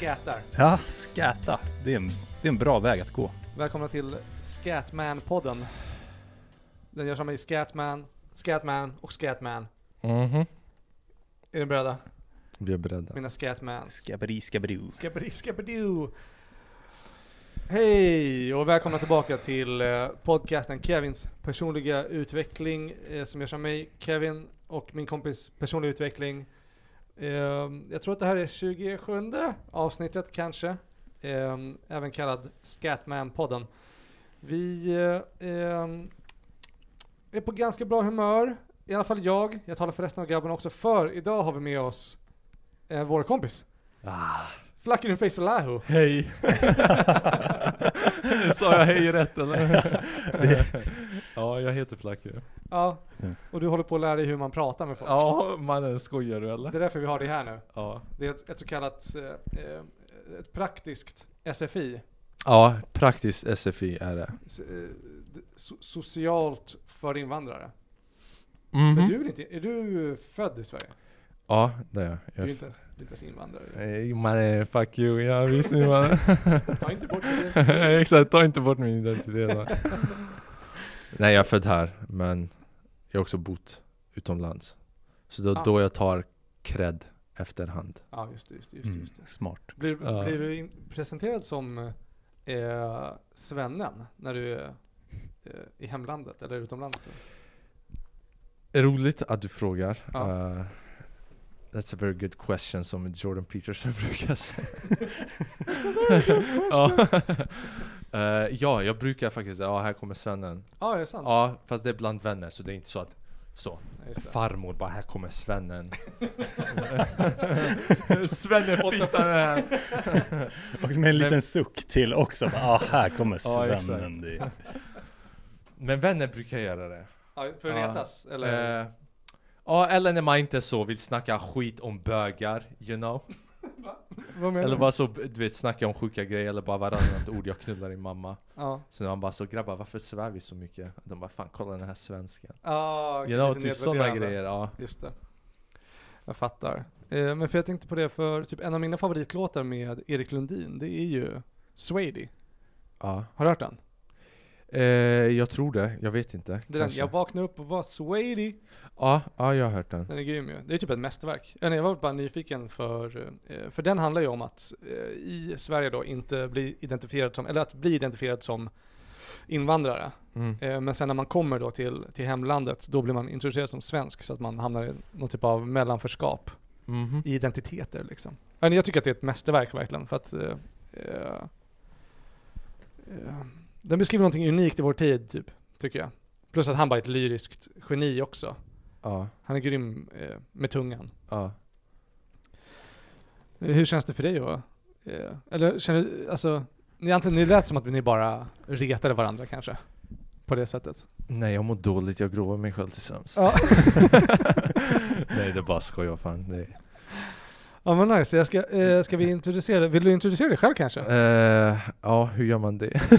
skätar. Ja, skäta. Det är, en, det är en bra väg att gå. Välkomna till Scatman-podden. Den görs av mig Scatman, Scatman och Scatman. Mhm. Är ni beredda? Vi är beredda. Mina Scatmans. Skabberi, skabberi. Skabbidi, skabbidoo. Hej och välkomna tillbaka till eh, podcasten Kevins personliga utveckling eh, som görs av mig, Kevin och min kompis personliga utveckling. Eh, jag tror att det här är 27 avsnittet kanske, eh, även kallad Scatman-podden. Vi eh, eh, är på ganska bra humör, i alla fall jag. Jag talar för resten av grabbarna också, för idag har vi med oss eh, vår kompis. Ah. Flacken Face Lahu. Hej! Sa jag hej rätt eller? ja, jag heter Flacke. Ja, Mm. och du håller på att lära dig hur man pratar med folk. Ja, mannen skojar du Det eller? är därför vi har dig här nu. Ja. Det är ett, ett så kallat, eh, eh, ett praktiskt SFI. Ja, praktiskt SFI är det. Eh, so- socialt för invandrare. Mhm. Men du är, inte, är du född i Sverige? Ja, det är jag. Du är jag. inte ens, du är inte ens invandrare. Hej mannen, fuck you. Ja visst ni mannen. Ta inte bort det. Exakt, ta inte bort min identitet. Nej jag är född här, men jag har också bott utomlands. Så då, Ah. då jag tar cred efterhand. Ja, just det. Just det, just det, Mm, just det. smart. Blir, Ja. blir du in, presenterad som eh, svennen när du är eh, i hemlandet eller utomlands? Roligt att du frågar. Ja. Uh, that's a very good question som Jordan Peterson brukar säga. It's a very good question. ja. Eh, ja, jag brukar faktiskt säga ja här kommer svennen. Ja, det är sant. Ja, fast det är bland vänner så det är inte så att så. Ja. Farmor bara här kommer svennen. svennen fitar här. Och med en liten suck till också. Ja, ah, här kommer Ja, svennen. Det- Men vänner brukar göra det. Ja, för att Ja. retas? Eller? Eh, Ja, eller när man inte så vill snacka skit om bögar, you know? Vad menar Eller du? bara så, du vet, snacka om sjuka grejer eller bara varannat ord, jag knullar din mamma. Ja. Så när man bara så, grabbar varför svär vi så mycket? De bara, fan kolla den här svensken. Ah, You know, typ sådana grejer, ja. Just det. Jag fattar. Eh, men för jag tänkte på det för typ en av mina favoritlåtar med Erik Lundin, det är ju Swady. ja. Har du hört den? Eh, jag tror det, jag vet inte. Det är den, Kanske. jag vaknade upp och var Swady. Ja, ja, jag har hört den. Den är grym ju. Det är typ ett mästerverk. Jag var bara nyfiken för, eh, för den handlar ju om att eh, i Sverige då inte bli identifierad som, eller att bli identifierad som invandrare. Mm. Eh, Men sen när man kommer då till, till hemlandet, då blir man introducerad som svensk så att man hamnar i någon typ av mellanförskap Mhm. i identiteter liksom. Men jag tycker att det är ett mästerverk verkligen för att eh, eh, eh, den beskriver någonting unikt i vår tid typ, tycker jag. Plus att han bara är ett lyriskt geni också. Ja, Han är grym eh, med tungan. ja. Eh, Hur känns det för dig då? Eh, eller känner du, alltså, ni, antingen, ni lät som att ni bara retade varandra kanske? På det sättet. Nej jag mår dåligt, jag grovar mig själv till sömns. Ja. Nej det är bara skoj, fan. Det är... Ja men nice, jag ska, eh, ska vi introducera, vill du introducera dig själv kanske? Eh, ja, hur gör man det?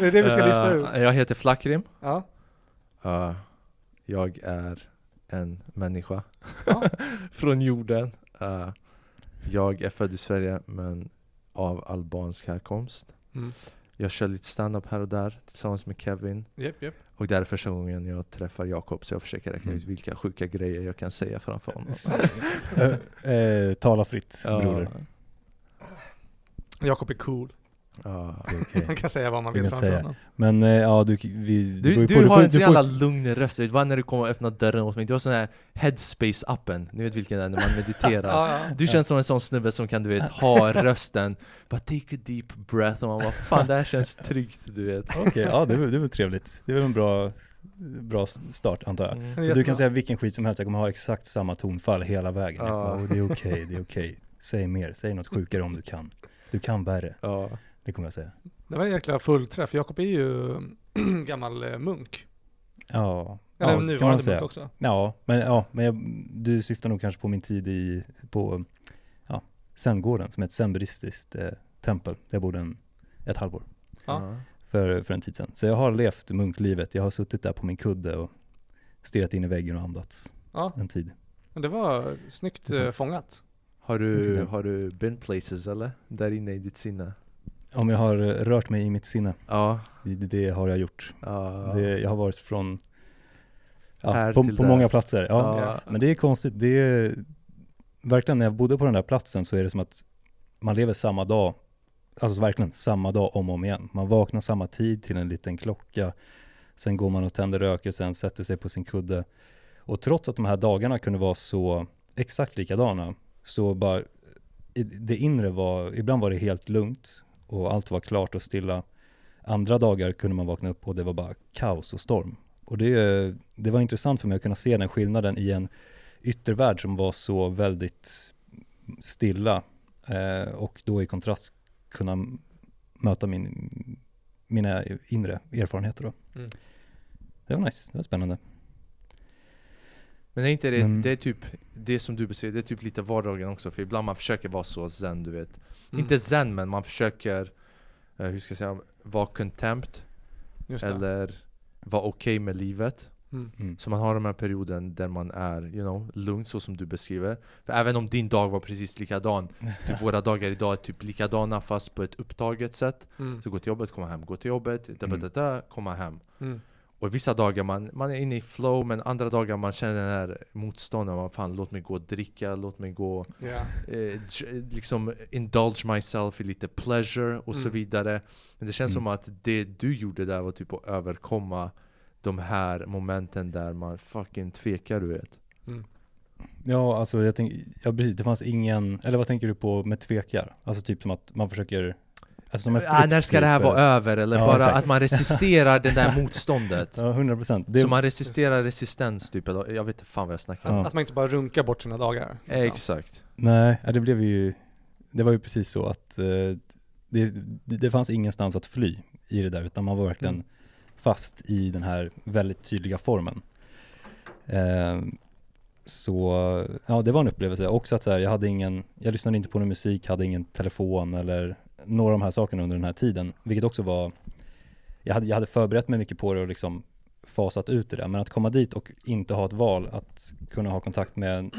Det är det vi ska lista Eh, ut. Jag heter Flackrim. Ja. Uh, jag är en människa Ja. från jorden. Uh, jag är född i Sverige men av albansk härkomst. Mm. Jag kör lite stand-up här och där tillsammans med Kevin. Japp, japp. Och det är första gången jag träffar Jakob så jag försöker räkna Mm. ut vilka sjuka grejer jag kan säga framför honom. Eh, eh, tala fritt, Ja, broder. Jakob är cool. Ja. Okej. Man kan säga vad man Vi vill framför säga. honom. Men eh, ja, du, vi, Du, du på, har en så jävla lugn röst, vet du, bara när du kommer och öppnar dörren åt mig. Du har sån här headspace-appen, ni vet vilken det är när man mediterar. Ja, ja. Du känns som en sån snubbe som kan du vet ha rösten, bara take a deep breath och man bara fan det här känns tryggt du vet. Okej, ja det det väl trevligt. Det är väl en bra, bra start antar jag. Mm. Så du Jättebra. kan säga vilken skit som helst, jag kommer ha exakt samma tonfall hela vägen. Ja. kommer, "Oh, det är okej, det är okej. Säg mer, säg något sjukare om du kan. Du kan värre, Ja. Det kommer jag säga. Det var en jäkla fullträff. Jakob är ju gammal eh, munk. Ja, Eller ja kan man nuvarande säga. munk också. Ja, men, ja, men jag, du syftar nog kanske på min tid i, på ja, Zen-gården som är ett zen-buddhistiskt eh, tempel. Där jag bodde en, ett halvår Ja. för, för en tid sedan. Så jag har levt munklivet. Jag har suttit där på min kudde och stirrat in i väggen och andats Ja. en tid. Men det var snyggt Det eh, fångat. Har du, har du been places eller? Där inne i ditt sinne? Om jag har rört mig i mitt sinne, Ja. det, det- har jag gjort. ja. Det, jag har varit från, ja, Här på, till på många platser. Ja, Ja. Men det är konstigt, det är, verkligen när jag bodde på den där platsen så är det som att man lever samma dag, alltså verkligen samma dag om och om igen. Man vaknar samma tid till en liten klocka, sen går man och tänder rökelsen, sätter sig på sin kudde. Och trots att de här dagarna kunde vara så exakt likadana, så bara, det inre var, ibland var det helt lugnt och allt var klart och stilla. Andra dagar kunde man vakna upp och det var bara kaos och storm. Och det, det var intressant för mig att kunna se den skillnaden i en yttervärld som var så väldigt stilla eh, och då i kontrast kunna möta min, mina inre erfarenheter då. Mm. Det var nice, det var spännande. Men är inte det, Men- det är typ det som du beskrev, det är typ lite vardagen också för ibland man försöker vara så zen du vet Mm. Inte zen men man försöker, eh, hur ska jag säga, vara contempt eller vara okej med livet Mm. Mm. Så man har den här perioden där man är, you know, lugn så som du beskriver För även om din dag var precis likadan typ Våra dagar idag är typ likadana fast på ett upptaget sätt Mm. Så gå till jobbet, komma hem, gå till jobbet, da, da, Mm. da, da, komma hem Mm. Och vissa dagar man, man är inne i flow men andra dagar man känner den här motstånden man fan låt mig gå och dricka, låt mig gå Ja. eh, liksom indulge myself i lite pleasure och så Mm. vidare Men det känns Mm. som att det du gjorde där var typ att överkomma de här momenten där man fucking tvekar du vet Mm. Ja, alltså jag tänker, ja precis, det fanns ingen, eller vad tänker du på med tvekar? Alltså typ som att man försöker, alltså ah, När ska det här flykt, vara över? Eller Ja, bara exakt. att man resisterar det där motståndet Ja, 100 procent. Så man resisterar resistens typ, jag vet inte fan vad jag snackar om Ja. Att man inte bara runkar bort sina dagar. liksom. Exakt Nej, ja, det blev ju, det var ju precis så att eh, det, det, det fanns ingenstans att fly i det där, utan man var verkligen Mm. fast i den här väldigt tydliga formen. Eh, så, ja det var en upplevelse. Också att så här, jag hade ingen, jag lyssnade inte på någon musik, hade ingen telefon eller några av de här sakerna under den här tiden, vilket också var, jag hade, jag hade förberett mig mycket på det och liksom fasat ut det där, men att komma dit och inte ha ett val, att kunna ha kontakt med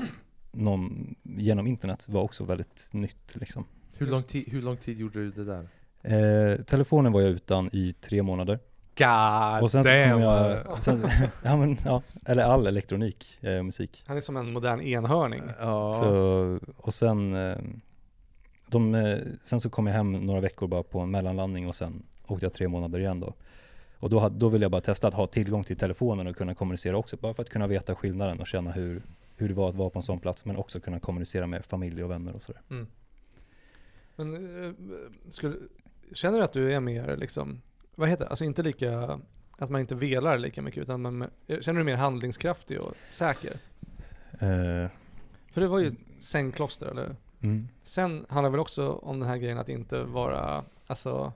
någon genom internet var också väldigt nytt liksom. hur lång, tid, hur lång tid gjorde du det där? Eh, telefonen var jag utan i tre månader. God och sen så damn. kom jag, sen, ja, men, ja, eller all elektronik, eh, musik. Han är som en modern enhörning. Ja. Så, och sen, eh, de, eh, sen så kom jag hem några veckor bara på en mellanlandning och sen åkte jag tre månader igen då. Och då, hade- då ville jag bara testa att ha tillgång till telefonen och kunna kommunicera också, bara för att kunna veta skillnaden och känna hur, hur det var att vara på en sån plats, men också kunna kommunicera med familj och vänner och sådär. Mm. Men eh, skulle, känner du att du är mer liksom, vad heter det, alltså inte lika, att man inte velar lika mycket utan man, känner du dig mer handlingskraftig och säker? Eh, För det var ju sängkloster eller? Mm. Sen handlar det väl också om den här grejen att inte vara, alltså,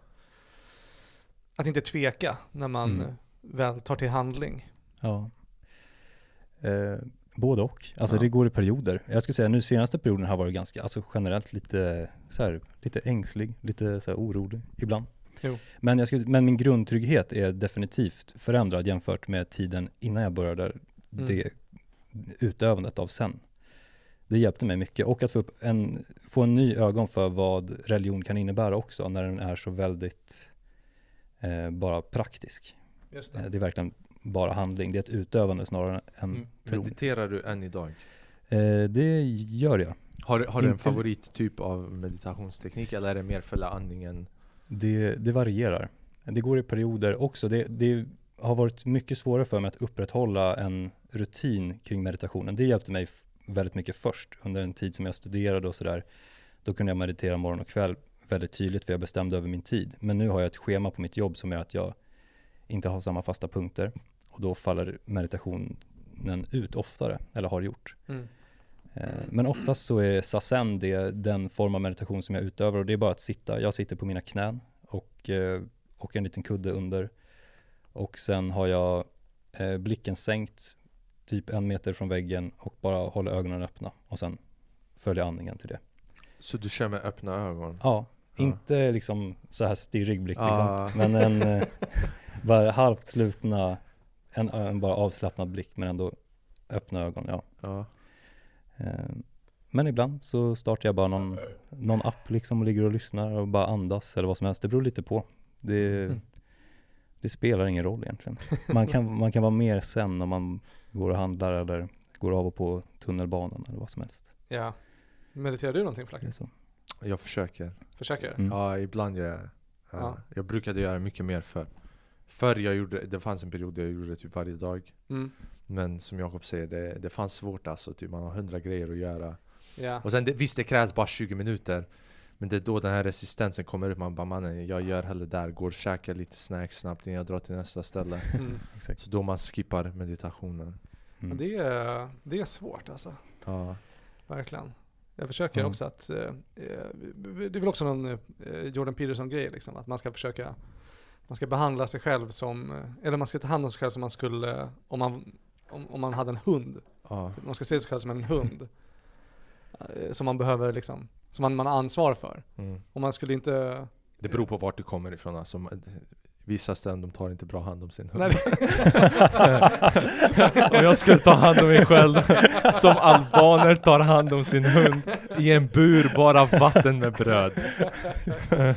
att inte tveka när man Mm. väl tar till handling. Ja. Eh, både och. Alltså Ja. det går i perioder. Jag skulle säga nu senaste perioden har varit ganska, alltså generellt lite så här, lite ängslig, lite så här orolig ibland. Jo. Men, jag skulle, men min grundtrygghet är definitivt förändrad jämfört med tiden innan jag började Mm. det utövandet av sen. Det hjälpte mig mycket och att få, upp en, få en ny ögon för vad religion kan innebära också när den är så väldigt eh, bara praktisk. Just Eh, Det är verkligen bara handling. Det är ett utövande snarare än Mm. tro. Mediterar du än idag? Eh, det gör jag. Har, har du en Inte- favorittyp av meditationsteknik eller är det mer följa andningen? Det, det varierar. Det går i perioder också. Det, det har varit mycket svårare för mig att upprätthålla en rutin kring meditationen. Det hjälpte mig väldigt mycket först under en tid som jag studerade och sådär. Då kunde jag meditera morgon och kväll väldigt tydligt för jag bestämde över min tid. Men nu har jag ett schema på mitt jobb som gör att jag inte har samma fasta punkter och då faller meditationen ut oftare, eller har gjort. Mm. Eh, Men oftast så är sasen det, den form av meditation som jag utövar och det är bara att sitta. Jag sitter på mina knän och, eh, och en liten kudde under. Och sen har jag eh, blicken sänkt typ en meter från väggen och bara håller ögonen öppna och sen följer andningen till det. Så du kör med öppna ögon? Ja, Ja. inte liksom så här stirrig blick Ah. liksom, men en eh, bara halvt slutna, en, en bara avslappnad blick men ändå öppna ögon, ja. Ja. Eh, Men ibland så startar jag bara någon, någon app liksom och ligger och lyssnar och bara andas eller vad som helst. Det beror lite på. Det, Mm. det spelar ingen roll egentligen. Man kan, man kan vara mer sen om man går och handlar eller går av och på tunnelbanan eller vad som helst. Ja. Mediterar du någonting så. Jag försöker. Försöker? Mm. Ja, ibland gör jag det. Ja. Ja. Jag brukade göra mycket mer förr. Förr jag gjorde, det fanns en period där jag gjorde det typ varje dag. Mm. Men som Jakob säger, det, det fanns svårt alltså. Typ man har hundra grejer att göra. Ja. Och sen det, visst det krävs bara 20 minuter. Men det är då den här resistensen kommer upp. Man bara mannen, jag gör hellre där. Går och käkar lite snacks snabbt innan jag drar till nästa ställe. Mm. Så då man skippar meditationen. Mm. Det, är, det är svårt alltså. Ja. Verkligen. Jag försöker Mm. också att, eh, eh, det är väl också någon eh, Jordan Peterson-grej liksom, att man ska försöka, man ska behandla sig själv som, eh, eller man ska ta hand om sig själv som man skulle, om man, om, om man hade en hund. Ja. Man ska se sig själv som en hund. som man behöver liksom, som man, man har ansvar för. Mm. Och man skulle inte, Det beror på vart du kommer ifrån alltså. Vissa ställen de tar inte bra hand om sin hund. Om jag skulle ta hand om mig själv som albaner tar hand om sin hund i en bur, bara vatten med bröd.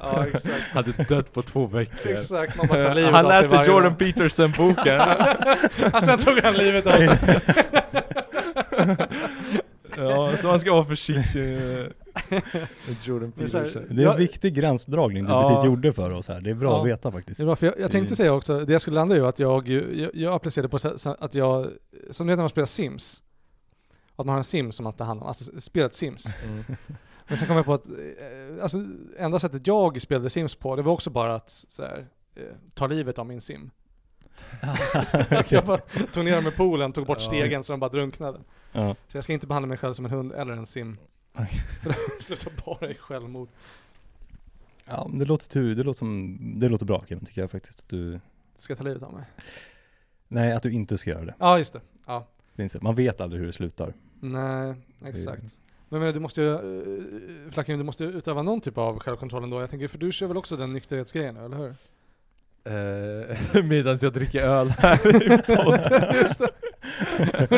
ja exakt. Hade dött på två veckor. Exakt, man bara tar livet Han av sig läste Jordan. Peterson-boken. Och sen tog han livet av sig. Ja, så man ska vara försiktig med Jordan Det är så här- Peterson. Det är en Jag- viktig gränsdragning du Ja. precis gjorde för oss här. Det är bra Ja. att veta faktiskt. Det var för jag, jag tänkte säga också, det jag skulle landa i att jag, jag, jag applicerade på att jag, som du vet när man spelar Sims, att man har en Sim som man tar hand om, alltså spelet Sims. Mm. Men sen kom jag på att, eh, alltså enda sättet jag spelade Sims på, det var också bara att så här, eh, ta livet av min Sim. jag bara tog ner dem i poolen, tog bort Ja. stegen så de bara drunknade. Ja. Så jag ska inte behandla mig själv som en hund eller en Sim. Det slutar bara i självmord. Ja, det låter, tu, det låter, som, det låter bra Kevin, tycker jag faktiskt. Att du, Ska ta livet av mig? nej, att du inte ska göra det. Ja, just det. Ja. det man vet aldrig hur det slutar. Nej, exakt. Men, men du måste ju, uh, Flacken, du måste utöva någon typ av självkontroll ändå. Jag tänker, för du kör väl också den nykterhetsgrejen eller hur? Eh, Medan jag dricker öl här i podden. Just det.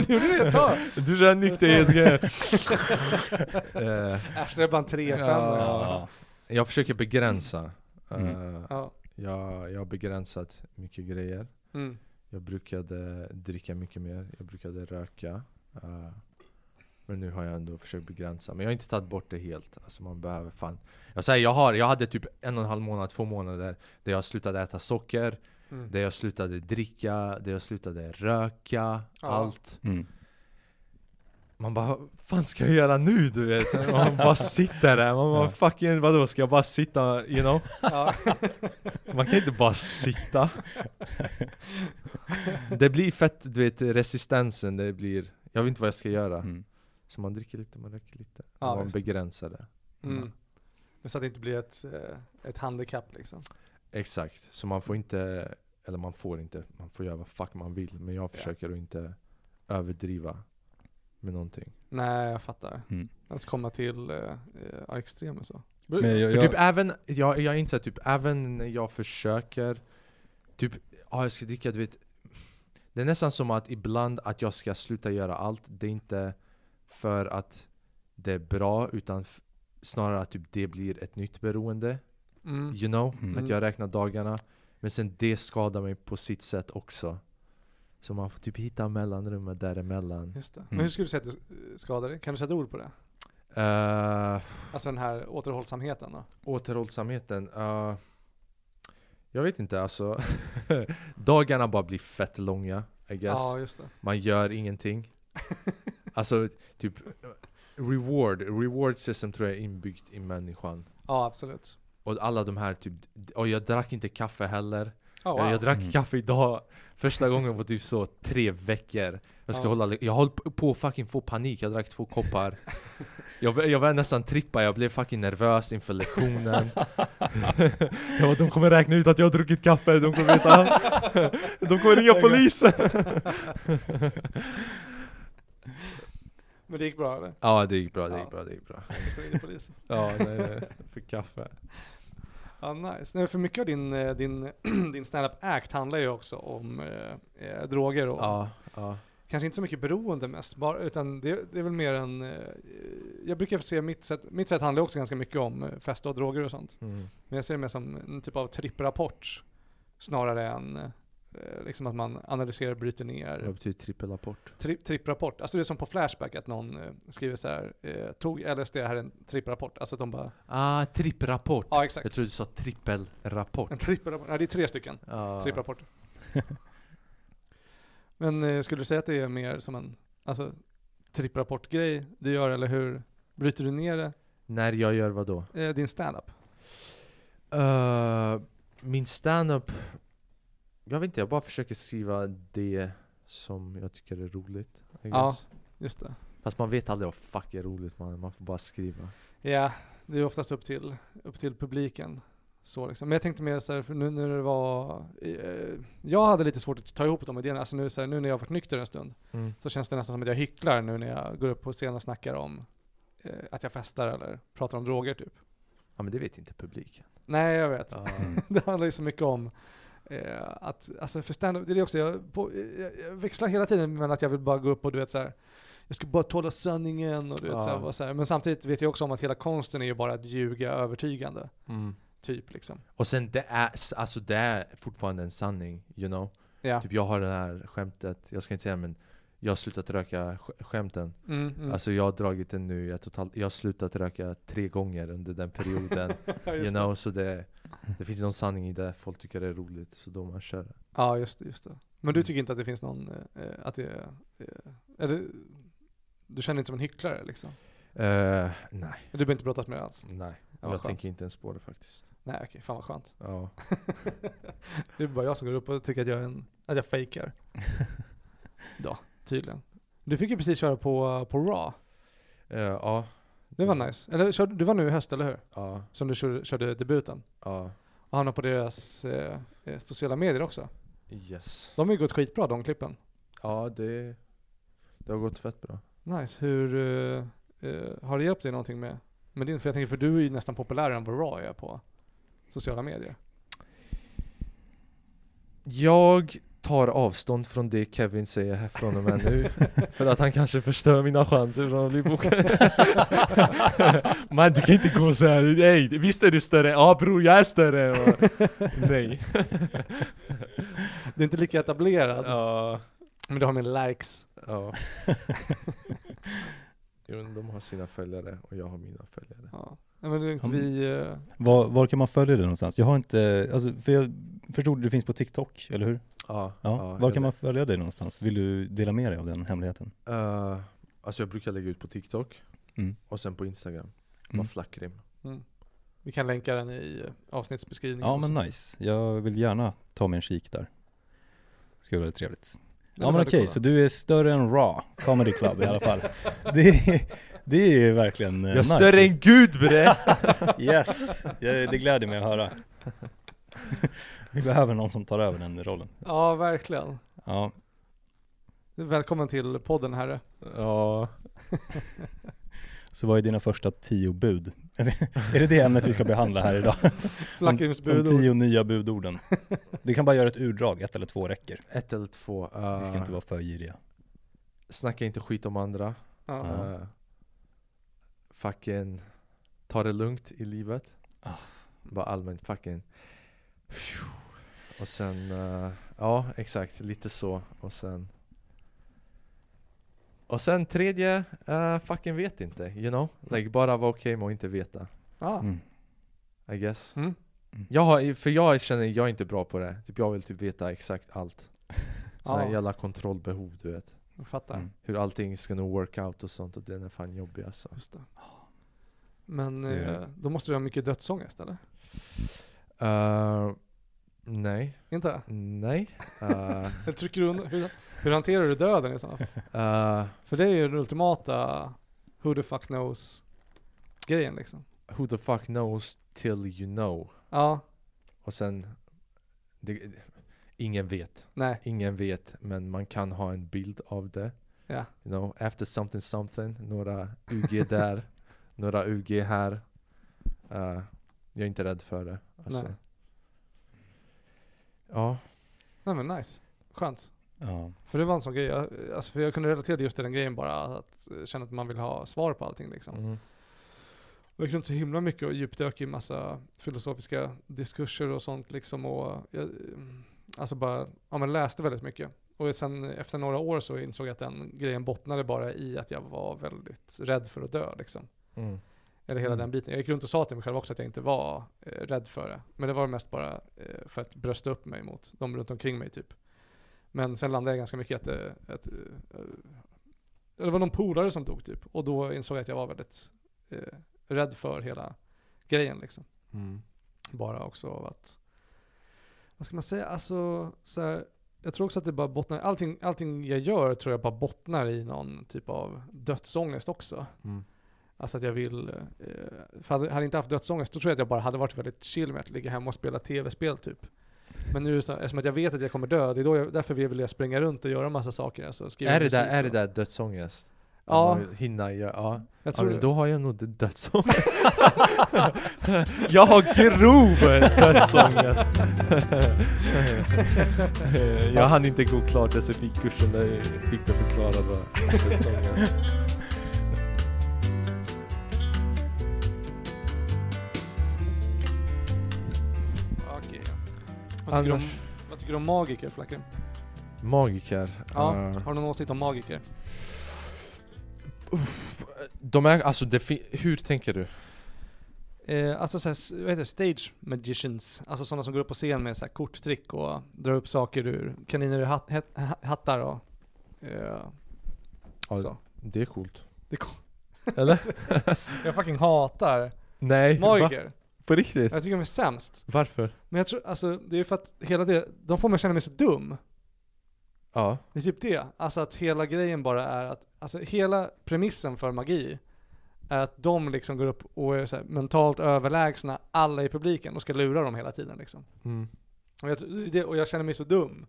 Du gjorde det ett tag. Du kör nykterhetsgrejer. Eh, Äsch, det är bara en 3 5 Ja. Ja. jag försöker begränsa. Mm. Eh, ja. jag, jag har begränsat mycket grejer. Mm. Jag brukade dricka mycket mer, jag brukade röka. eh, men nu har jag ändå försökt begränsa. Men jag har inte tagit bort det helt. Alltså man behöver fan. Jag säger, jag, har, jag hade typ en och en halv månad, två månader där jag slutade äta socker, Mm. där jag slutade dricka, där jag slutade röka, Ja. allt. Mm. Man bara, vad fan ska jag göra nu du vet? Man bara sitter där, man bara Ja. fucking vadå, ska jag bara sitta, you know? Ja. Man kan inte bara sitta. Det blir fett, du vet resistensen, det blir, jag vet inte vad jag ska göra. Mm. Så man dricker lite, man dricker lite. Ja, man begränsar det. Mm. Så att det inte blir ett, eh, ett handikapp liksom. Exakt, så man får inte, eller man får inte, man får göra vad fuck man vill. Men jag försöker att inte överdriva med någonting. Nej, jag fattar. Mm. Att komma till eh, eh, extremer så. Men jag, För jag, typ även, jag, jag inser typ även när jag försöker Typ, ja jag ska dricka du vet Det är nästan som att ibland att jag ska sluta göra allt Det är inte för att det är bra utan snarare att typ det blir ett nytt beroende Mm. You know? Mm. Att jag räknar dagarna Men sen det skadar mig på sitt sätt också Så man får typ hitta mellanrummet däremellan Just det. Men Mm. hur skulle du säga att det eh, skadar dig? Kan du sätta ord på det? uh, Alltså den här återhållsamheten då? Återhållsamheten, uh, jag vet inte alltså Dagarna bara blir fett långa, I guess Ja, just det. Man gör ingenting Alltså typ Reward, reward system tror jag är inbyggt i människan. Ja, absolut. Och alla de här typ, och jag drack inte kaffe heller. Oh, jag, wow. jag drack Mm. kaffe idag. Första gången på typ så tre veckor. Jag ska Ja. hålla, jag höll på att fucking få panik, jag drack två koppar. Jag, jag var nästan trippa, jag blev fucking nervös inför lektionen. Jag bara, de kommer räkna ut att jag har druckit kaffe, de kommer veta. De kommer ringa polisen Men det gick bra eller? Ja det gick bra, det gick bra, det gick bra Så ringde polisen. Ja, nej, för kaffe Ja, nice. Nej, för mycket av din, eh, din, din stand-up act handlar ju också om eh, eh, droger och Ja, ja kan kanske inte så mycket beroende mest, bara, utan det, det är väl mer en, eh, jag brukar se mitt sätt, mitt sätt handlar också ganska mycket om eh, festa och droger och sånt. Mm. Men jag ser det mer som en typ av tripprapport snarare än liksom att man analyserar, bryter Vad ner. betyder trippelrapport? Tri tripprapport, alltså det är som på Flashback att någon eh, skriver så här, eh, tog LSD här är en tripprapport. Alltså att de bara, Ah, tripprapport! ja exakt. Jag trodde du sa trippelrapport. En tripprapport, nej det är tre stycken Ah. tripprapporter. Men eh, skulle du säga att det är mer som en, alltså tripprapportgrej du gör eller hur bryter du ner det? När jag gör vad då? Eh, din standup? Uh, min standup, jag vet inte, jag bara försöker skriva det som jag tycker är roligt. I Ja. guess. Just det. Fast man vet aldrig vad fuck är roligt, man, man får bara skriva. Ja, det är oftast upp till, upp till publiken. Så liksom. Men jag tänkte mer så här, för nu när det var, eh, jag hade lite svårt att ta ihop de idéerna. Alltså nu, så här, nu när jag har varit nykter en stund Mm. så känns det nästan som att jag hycklar nu när jag går upp på scen och snackar om eh, att jag festar eller pratar om droger typ. Ja men det vet inte publiken. Nej, jag vet. Ja. det handlar ju så mycket om eh, att, alltså för stand det är det också, jag, på, jag, jag växlar hela tiden mellan att jag vill bara gå upp och du vet så här. jag ska bara tåla sanningen och du vet Ja. så här, så här. Men samtidigt vet jag också om att hela konsten är ju bara att ljuga övertygande, Mm. typ liksom. Och sen det är, alltså det är fortfarande en sanning, you know? Ja. Typ jag har det här skämtet, jag ska inte säga men jag har slutat röka sk- skämten. Mm, mm. Alltså jag har dragit den nu, jag, totalt, jag har slutat röka tre gånger under den perioden. you know, så det, det finns någon sanning i det, folk tycker det är roligt, så då man kör det. det. Ja, just det, just det. Men du Mm. tycker inte att det finns någon, eh, eh, att det är, eh, eller, du känner inte som en hycklare liksom? Eh, nej, Du behöver inte brottas med det alls? nej. Ja, jag skönt. tänker inte ens på det faktiskt. Nej okej, fan vad skönt. Ja. det är bara jag som går upp och tycker att jag, är en, att jag fejkar. Då, tydligen. Du fick ju precis köra på, på Raw. Eh, ja. Det var nice. Eller du var nu i höst, eller hur? Ja, Som du körde, körde debuten. ja. Och hamnade på deras eh, eh, sociala medier också. Yes. De har ju gått skitbra de klippen. Ja, det, det har gått fett bra. Nice. Hur, eh, eh, har det hjälpt dig någonting med, med din? För jag tänker, för du är ju nästan populärare än vad Raw är på sociala medier. Jag tar avstånd från det Kevin säger här från och med nu För att han kanske förstör mina chanser från att bli bokad Man du kan inte gå så här. nej visst är du större? Ja bror jag är större Och- Nej Du är inte lika etablerad, Ja, men du har mer likes. ja Jo men de har sina följare och jag har mina följare Ja. Nej, men det är inte vi... Eh, Var, var kan man följa det någonstans? Jag har inte, alltså, för jag förstod att det finns på TikTok, eller hur? Ja, Ja. var kan man följa dig någonstans? Vill du dela med dig av den hemligheten? Eh, Alltså jag brukar lägga ut på TikTok Mm. och sen på Instagram Mm. Bara flackrim mm. Vi kan länka den i eh, avsnittsbeskrivningen. Ja också. men nice, jag vill gärna ta mig en kik där. Skulle vara trevligt. Ja är men väldigt okej, så du är större än Raw Comedy Club i alla fall. Det är, det är ju verkligen eh, Jag är nice. större än gud bre! Yes, jag, det gläder mig att höra. Vi behöver någon som tar över den rollen. Ja, verkligen. Ja, Välkommen till podden herre. ja så vad är dina första tio bud? är det det ämnet vi ska behandla här idag? De, de Flackrimsbudord. tio nya budorden. Du kan bara göra ett urdrag, ett eller två räcker. Ett eller två. Uh, Vi ska inte vara för giriga. Snacka inte skit om andra. Ja. Uh, fucking ta det lugnt i livet. Ah. Bara allmänt fucking Och sen, uh, ja exakt, lite så. Och sen Och sen tredje, uh, fucking vet inte, you know? Like bara vara okej med att inte veta. Ja. Mm. I guess. Mm. Jag har, för jag känner, jag är inte bra på det. Typ jag vill typ veta exakt allt. Sådana Ja. jävla kontrollbehov du vet. Jag fattar. Mm. Hur allting ska nog work out och sånt och den är fan jobbig alltså. Just det. Men Det eh, då måste du ha mycket dödsångest eller? Uh, nej, Inte? nej. Uh, trycker du undan, hur, hur hanterar du döden i sådana uh, För det är ju den ultimata who the fuck knows grejen liksom. who the fuck knows till you know. Ja, Och sen, det, ingen vet. nej, Ingen vet, men man kan ha en bild av det. ja. You know, after something something, några UG där, några UG här. Uh, jag är inte rädd för det. Alltså. Nej. Ja, Nej men nice. Skönt. Ja. För det var en sån grej, jag, alltså för jag kunde relatera just till den grejen bara, att känna att man vill ha svar på allting liksom. Mm. Och jag kunde så himla mycket och djupdök i massa filosofiska diskurser och sånt liksom och jag, alltså bara, ja men läste väldigt mycket. Och sen efter några år så insåg jag att den grejen bottnade bara i att jag var väldigt rädd för att dö liksom. Mm. Eller hela Mm. den biten. Jag gick runt och sa till mig själv också att jag inte var eh, rädd för det. Men det var mest bara eh, för att brösta upp mig mot de runt omkring mig typ. Men sen landade jag ganska mycket att, det- att eh, det var någon polare som dog typ. Och då insåg jag att jag var väldigt eh, rädd för hela grejen liksom. Mm. Bara också av att, vad ska man säga, alltså så här, jag tror också att det bara bottnar, allting, allting jag gör tror jag bara bottnar i någon typ av dödsångest också. Mm. Alltså att jag vill, eh, för hade jag inte haft dödsångest då tror jag att jag bara hade varit väldigt chill med att ligga hemma och spela tv-spel typ. Men nu det eftersom att jag vet att jag kommer dö, det är då jag, därför vill jag springa runt och göra massa saker. Alltså skriva Är det där, är det där dödsångest? Ja, Hinna, ja, ja. jag ja tror det. då har jag nog det dödsångest Jag har grov dödsångest Jag hann inte gå klart SFI-kursen där Viktor förklarade vad dödsångest Vad, tycker du om, Annars, vad tycker du om magiker Flacken? magiker Ja, eh, har du någon åsikt om magiker? De är, alltså hur tänker du? Eh, alltså såhär, vad heter det? Stage magicians. Alltså sådana som går upp på scen med korttrick och drar upp saker ur kaniner ur hatt, het, ha- hattar och... Eh, Ja, så. Det är coolt Det är cool. Eller? Jag fucking hatar Nej, va? På riktigt? Jag tycker de är sämst. Varför? Men jag tror, alltså det är för att hela det, de får mig att känna mig så dum. Ja, Det är typ det. Alltså att hela grejen bara är att, alltså hela premissen för magi är att de liksom går upp och är så här mentalt överlägsna alla i publiken och ska lura dem hela tiden liksom. mm. Och jag, det, och jag känner mig så dum.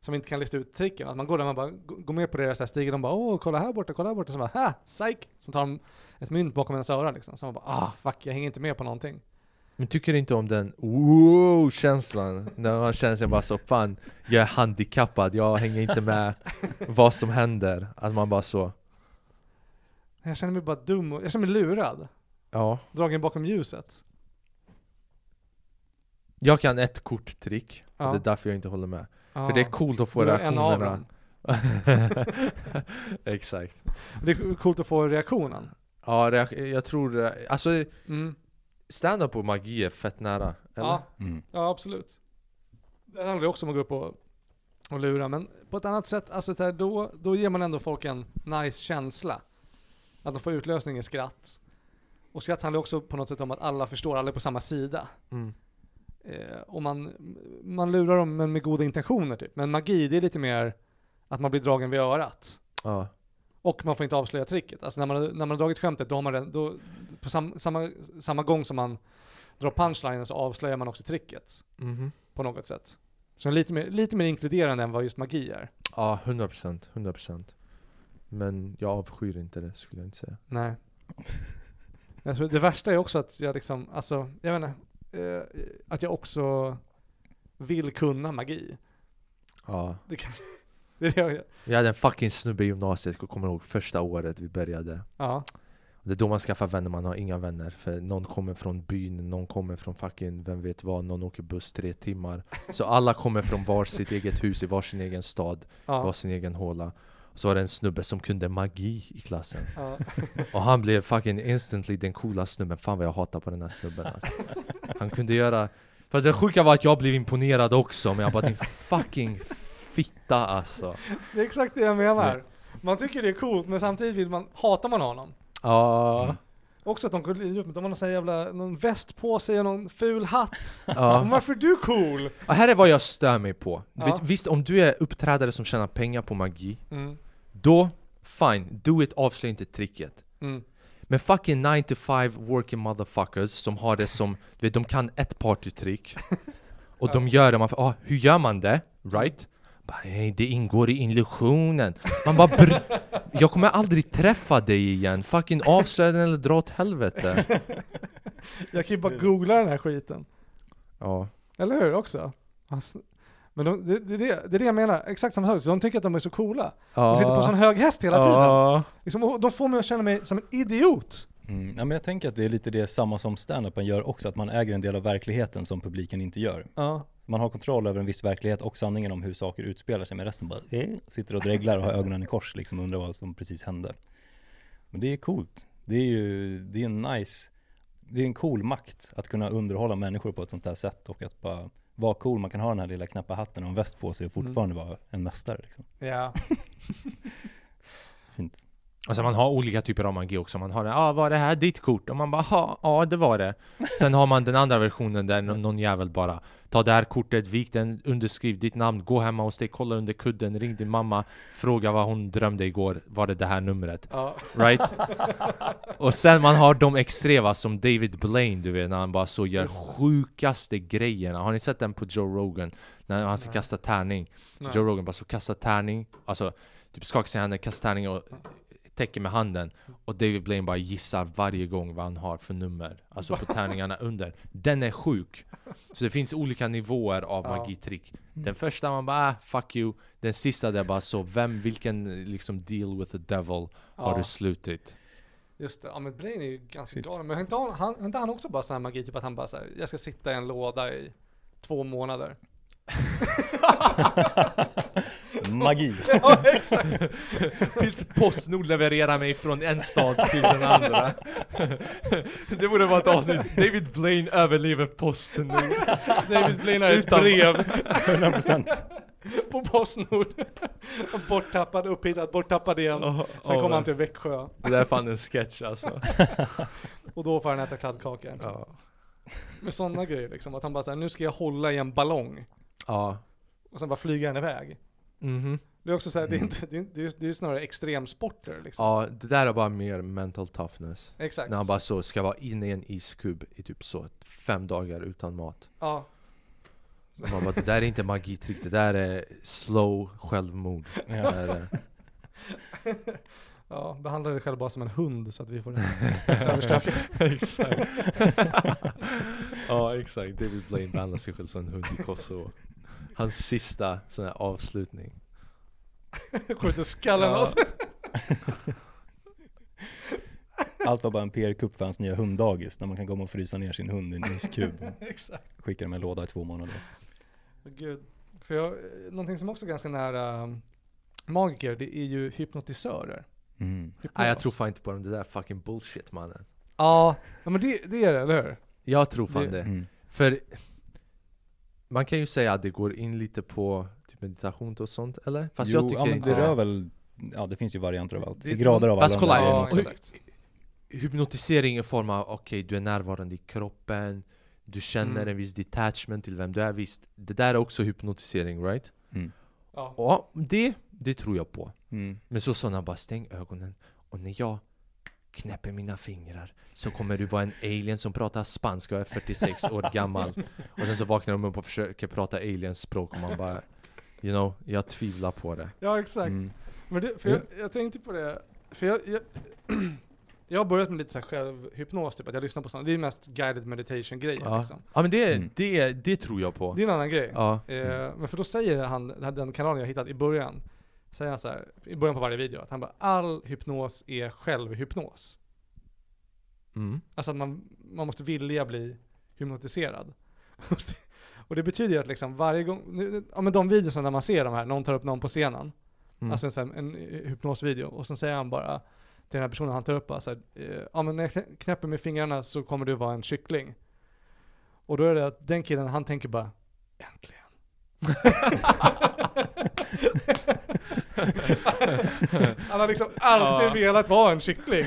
Som inte kan lista ut tricken. Att man går där man bara går med på deras här stigar. De bara åh kolla här borta, kolla här borta. Så bara ha, psyk! Så tar de ett mynt bakom ens öra liksom. Så man bara ah fuck jag hänger inte med på någonting. Men tycker du inte om den wow-känslan? När man känner sig bara så fan, jag är handikappad, jag hänger inte med vad som händer. Att man bara så, Jag känner mig bara dum och jag känner mig lurad. ja. Dragen bakom ljuset. Jag kan ett korttrick, Ja. det är därför jag inte håller med. Ja. För det är coolt att få Du är en av reaktionerna. dem. Exakt. Det är coolt att få reaktionen. Ja, reak- jag tror, eh, alltså Mm. Stand-up och magi är fett nära. Eller? Ja, Mm. ja, absolut. Det handlar ju också om att gå upp och, och lura, men på ett annat sätt, alltså så här, då, då ger man ändå folk en nice känsla. Att de får utlösning i skratt. Och skratt handlar också på något sätt om att alla förstår, alla är på samma sida. Mm. Eh, och man, man lurar dem men med goda intentioner typ. Men magi, det är lite mer att man blir dragen vid örat. Ja. Och man får inte avslöja tricket. Alltså när man, när man har dragit skämtet, då har man redan- då, på sam, samma, samma gång som man drar punchlinen så avslöjar man också tricket. Mhm. På något sätt. Så lite mer, lite mer inkluderande än vad just magi är. Ja, 100%, 100% Men jag avskyr inte det skulle jag inte säga Nej. Jag tror det värsta är också att jag liksom, alltså, jag vet inte, eh, att jag också vill kunna magi. Ja Det, kan, Jag hade en fucking snubbe i gymnasiet, jag kommer ihåg första året vi började ja. Det är då man skaffar vänner, man har inga vänner För någon kommer från byn, någon kommer från fucking vem vet vad, någon åker buss tre timmar Så alla kommer från var sitt eget hus i var sin egen stad, var Ja. sin egen håla så var det en snubbe som kunde magi i klassen ja. Och han blev fucking instantly den coola snubben Fan vad jag hatar på den här snubben alltså. Han kunde göra Fast det sjuka var att jag blev imponerad också Men jag bara din fucking fitta alltså Det är exakt det jag menar. Man tycker det är coolt men samtidigt vill man, hatar man honom. Ja, Också att de går ut med, de har någon sån här jävla, någon väst på sig och någon ful hatt. ja. Men varför är du cool? Och här är vad jag stör mig på Ja. Vet, Visst, om du är uppträdare som tjänar pengar på magi Mm. Då, fine, do it, avslöja inte tricket Mm. Men fucking 9 to 5 working motherfuckers som har det som, du vet, de kan ett partytrick Och de gör det, man ah, hur gör man det? Right? Nej, det ingår i illusionen Man bara br- Jag kommer aldrig träffa dig igen, fucking avslöja den eller dra åt helvete Jag kan ju bara googla den här skiten. Ja, Eller hur också? Men de, det, det, är det, är det jag menar, exakt samma sak. Så de tycker att de är så coola. Ja. De sitter på en sån hög häst hela tiden. Ja. Liksom, de får mig att känna mig som en idiot. Mm. Ja, men jag tänker att det är lite det samma som standupen gör också, att man äger en del av verkligheten som publiken inte gör. Ja. Man har kontroll över en viss verklighet och sanningen om hur saker utspelar sig, men resten bara sitter och dreglar och har ögonen i kors liksom och undrar vad som precis hände. Men det är coolt. Det är ju, det är en nice, det är en cool makt att kunna underhålla människor på ett sånt här sätt och att bara vara cool. Man kan ha den här lilla knappa hatten och en väst på sig och fortfarande vara en mästare liksom. ja. Fint. Alltså man har olika typer av magi också. Man har ja ah, var det här ditt kort? Och man bara ja, ja det var det. Sen har man den andra versionen där någon, jävel bara Ta det här kortet, vik den, underskriv ditt namn, gå hemma hos dig, kolla under kudden, ring din mamma Fråga vad hon drömde igår, var det det här numret? ja. Right? Och sen man har de extrema som David Blaine du vet, när han bara så gör sjukaste grejerna Har ni sett den på Joe Rogan? När han ska kasta tärning. Joe Rogan bara så kasta tärning, alltså typ skakar sig i handen, kastar tärning och täcker med handen Och David Blaine bara gissar varje gång vad han har för nummer Alltså på tärningarna under Den är sjuk! Så det finns olika nivåer av Ja. magitrick Den första man bara ah, 'fuck you' Den sista det är bara så, vem, vilken liksom deal with the devil har Ja. du slutit? Just det, ja men Brain är ju ganska Shit. galen. Men har inte han, han, har inte han också bara sån här magi, typ att han bara såhär, jag ska sitta i en låda i två månader. Magi! ja exakt. Tills Postnord levererar mig från en stad till den andra Det borde vara ett avsnitt, David Blaine överlever Postnord David Blaine har ett brev 100% på Postnord. borttappad, upphittad, borttappad igen. Sen kommer han till Växjö. Det där är fan en sketch alltså Och då får han äta kladdkaka. Ja, Med sådana grejer liksom. Att han bara säger nu ska jag hålla i en ballong. ja. Och sen bara flyga den iväg. Mhm. Det är också såhär, det är inte, det är, det är, det är snarare extremsporter liksom. Ja, det där är bara mer mental toughness Exakt. När han bara så ska vara inne i en iskub i typ så fem dagar utan mat Ja. Man bara, det där är inte magitrick, det där är slow självmord Ja. är, Ja, behandla dig själv bara som en hund så att vi får det överstökat. Exakt Ja exakt, David Blaine behandlar sig själv som en hund i Kosovo Hans sista sån här avslutning Skjuter skallen av sig. Allt var bara en PR-kupp för hans nya hunddagis, när man kan komma och frysa ner sin hund i en iskub. Exakt. Skicka dem i en låda i två månader. Gud. För jag, någonting som också är ganska nära um, magiker, det är ju hypnotisörer. Mm. Hypnos. Nej jag tror fan inte på dem, det där är fucking bullshit mannen Ja, ja men det, det är det, eller hur? Jag tror fan Det- det, Mm. För Man kan ju säga att det går in lite på typ meditation och sånt, eller? Fast jo, jag tycker ja, men det rör väl, ja det finns ju varianter av allt. Det- I grader av Fast alla kolla, de där ja, exakt. Hypnotisering i form av, okej du är närvarande i kroppen Du känner Mm. en viss detachment till vem du är, visst Det där är också hypnotisering, right? Mm. Ja. Ja, det, det tror jag på Mm. Men så sådana bara stäng ögonen och när jag knäpper mina fingrar så kommer du vara en alien som pratar spanska och är 46 år gammal Och sen så vaknar de upp och försöker prata aliens språk och man bara You know, jag tvivlar på det Ja, exakt. Mm. Men det, för jag, jag tänkte på det, för jag, jag, jag har börjat med lite så här självhypnos, typ att jag lyssnar på sånt. Det är ju mest guided meditation grejer Ja, liksom. ja men det, Mm. det, det tror jag på Det är en annan grej. Ja, Eh, men för då säger han, den kanalen jag hittat i början, säger han så här, i början på varje video, att han bara all hypnos är självhypnos. mm. Alltså att man, man måste vilja bli hypnotiserad. Och det betyder ju att liksom varje gång, nu- ja men de videorna när man ser de här, någon tar upp någon på scenen, Mm. alltså en, här- en hypnosvideo, och sen säger han bara till den här personen han tar upp, bara så här, eh, ja men när jag knä- knäpper med fingrarna så kommer du vara en kyckling. Och då är det att den killen, han tänker bara, äntligen. Han har liksom alltid Ja. velat vara en kyckling.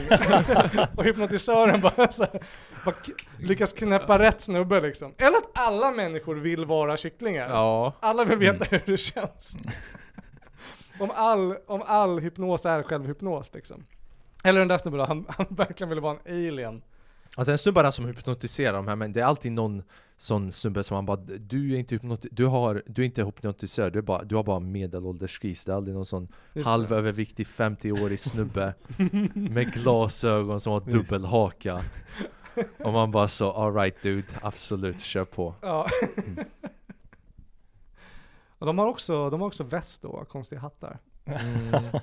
och hypnotisören bara, så här, bara lyckas knäppa rätt snubbe liksom. Eller att alla människor vill vara kycklingar. Ja, Alla vill veta hur det känns. om, all, om all hypnos är självhypnos liksom. Eller den där snubben då, han, han verkligen ville vara en alien. Alltså en snubbe som hypnotiserar de här men det är alltid någon sån snubbe som man bara Du är inte hypnoti- du, har, du är inte hypnotisör, du, är bara, du har bara medelålders gris Det är aldrig någon sån halvöverviktig 50-årig snubbe Med glasögon som har dubbel haka Och man bara så alright dude, absolut, kör på Ja. Och de har också, de har också väst då, konstiga hattar. Mm.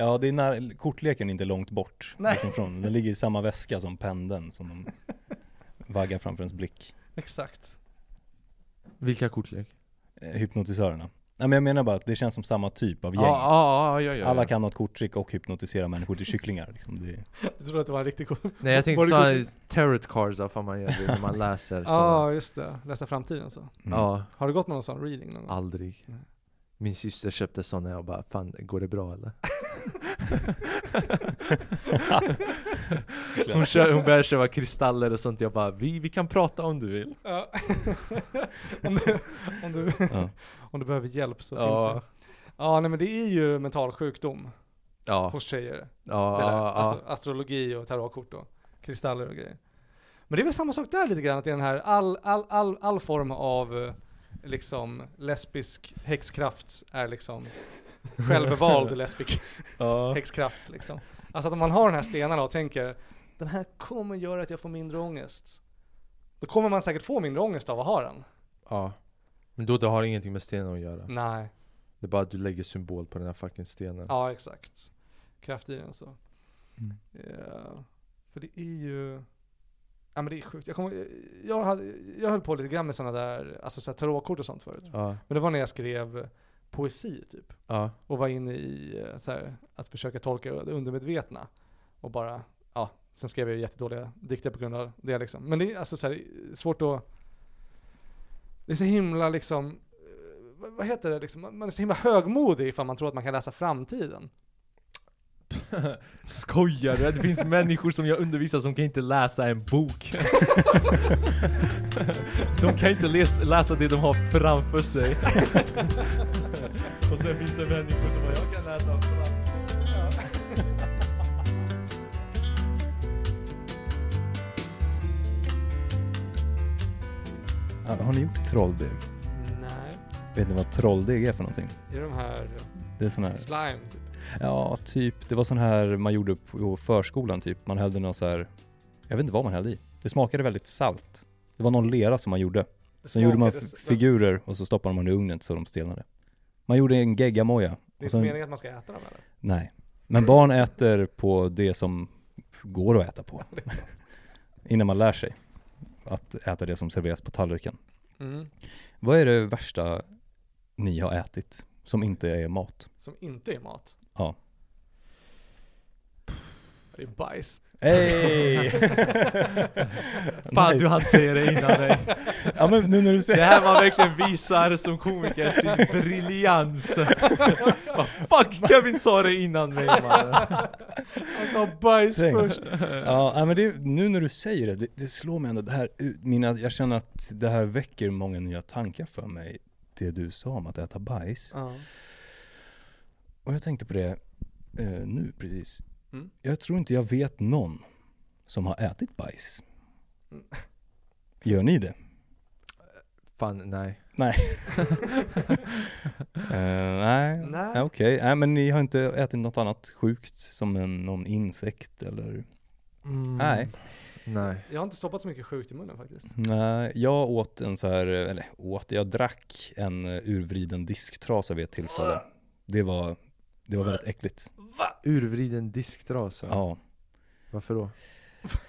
Ja, det är när, kortleken är inte långt bort. Nej. Liksom från, den ligger i samma väska som pendeln som de vaggar framför ens blick. Exakt. Vilka kortlek? Eh, hypnotisörerna. Nej men jag menar bara att det känns som samma typ av gäng. Ja, ja, ja, ja, ja. Alla kan något korttrick och hypnotisera människor till kycklingar. Liksom. Det, Jag trodde att det var en riktig cool. Nej jag tänkte såhär kort- tarot cards av vad man gör när man läser Ja, så. just det. Läsa framtiden så. mm. Ja, Har du gått med någon sån reading någon gång? aldrig. Nej. Min syster köpte såna och jag bara, fan går det bra eller? hon, kö- hon började köpa kristaller och sånt, jag bara, vi, vi kan prata om du vill. Ja. om, du, om, du, Ja. om du behöver hjälp så Ja. finns det. Ja, nej men det är ju mental sjukdom Ja, hos tjejer. ja, ja, Alltså astrologi och tarotkort och kristaller och grejer. Men det är väl samma sak där lite grann, att det är den här all, all, all, all form av eh, liksom lesbisk häxkraft är liksom självvald lesbisk ja. häxkraft liksom. Alltså att om man har den här stenarna och tänker den här kommer göra att jag får mindre ångest. Då kommer man säkert få mindre ångest av att ha den. ja. Men då det har ingenting med stenen att göra. Nej, Det är bara att du lägger symbol på den här fucking stenen. ja exakt. Kraft i den så. Mm. Ja, för det är ju, ja men det är sjukt. Jag, kommer, jag, hade, jag höll på lite grann med sådana där, alltså så tarotkort och sånt förut. Ja, Men det var när jag skrev poesi typ. ja. Och var inne i eh, så här, att försöka tolka det undermedvetna. Och bara, ja, sen skrev jag jättedåliga dikter på grund av det liksom. Men det är alltså så här, svårt att, det är så himla liksom, eh, vad heter det liksom, man är så himla högmodig ifall man tror att man kan läsa framtiden. Skojar du? Det finns människor som jag undervisar som kan inte läsa en bok. de kan inte läs läsa det de har framför sig. Och sen finns det människor som bara, jag kan läsa framför har ni gjort trolldeg? Nej. Vet ni vad trolldeg är för någonting? Är det de här Det är sån här, slime typ? Ja typ, det var sån här man gjorde på förskolan typ. Man hällde någon så här, jag vet inte vad man hällde i. Det smakade väldigt salt. Det var någon lera som man gjorde. Det Sen gjorde man figurer och så stoppade man i ugnen så de stelnade. Man gjorde en geggamoja. Det är inte sen, meningen att man ska äta dem eller? nej. Men barn äter på det som går att äta på. Innan man lär sig att äta det som serveras på tallriken. Mm. Vad är det värsta ni har ätit som inte är mat? Som inte är mat. Ja. Det är bajs. Hej! Fan du hann säga det innan dig. Ja men nu när du Det säger här var verkligen visar som komiker sin briljans. Fuck Kevin sa det innan mig mannen. Han sa bajs Tänk. först. Ja, men det, nu när du säger det, det, det slår mig ändå, det här, mina, jag känner att det här väcker många nya tankar för mig, det du sa om att äta bajs. Ja. Och jag tänkte på det eh, nu precis. Mm. Jag tror inte jag vet någon som har ätit bajs. Mm. Gör ni det? Fan nej. Nej. Eh, nej, Nej. nej. okej. Nej men ni har inte ätit något annat sjukt som en, någon insekt eller? Nej. Nej. Jag har inte stoppat så mycket sjukt i munnen faktiskt. Nej, jag åt en så här, eller åt, jag drack en eh, urvriden disktrasa vid ett tillfälle. Det var, det var väldigt äckligt. Urvriden disktrasa. Ja. Varför då?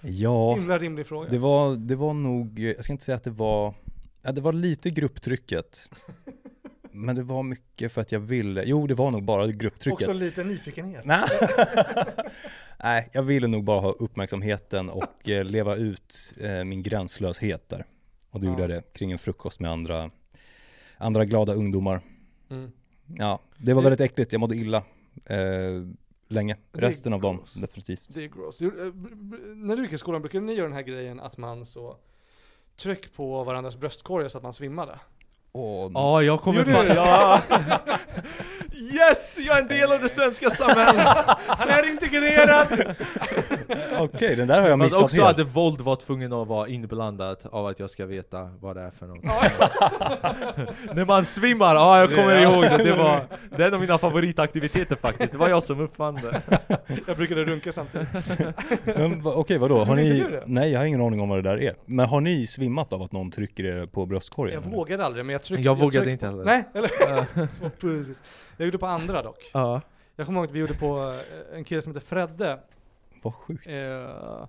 Ja, Himla rimlig fråga. det var, det var nog, jag ska inte säga att det var, ja, det var lite grupptrycket. Men det var mycket för att jag ville, jo det var nog bara grupptrycket. Också lite nyfikenhet. Nej. Nej, jag ville nog bara ha uppmärksamheten och eh, leva ut eh, min gränslöshet där. Och då Ja. gjorde jag det kring en frukost med andra, andra glada ungdomar. Mm. Ja, det var väldigt äckligt. Jag mådde illa eh, länge. Resten av dem, gross. definitivt. Det är gross. Jo, eh, När du gick i skolan, brukade ni göra den här grejen att man så tryck på varandras bröstkorgar så att man svimmade? Åh, Ja, jag kommer Gjorde på... du det? Ja. Yes! Jag är en del av det svenska samhället! Han är integrerad! Okej, den där har jag Fast missat också helt. att våld var tvungen att vara inblandat av att jag ska veta vad det är för något. När man svimmar, ja jag kommer Ja. ihåg det. Det var det är en av mina favoritaktiviteter faktiskt. Det var jag som uppfann det. Jag brukade runka samtidigt. Men okej, vadå? Har ni... Nej, jag har ingen aning om vad det där är. Men har ni svimmat av att någon trycker er på bröstkorgen? Jag vågade aldrig men jag tryckte Jag vågade tryckte inte heller. Nej, eller. Precis. Jag gjorde på andra dock. Ja. Jag kommer ihåg att vi gjorde på eh, en kille som heter Fredde. Vad sjukt. Eh,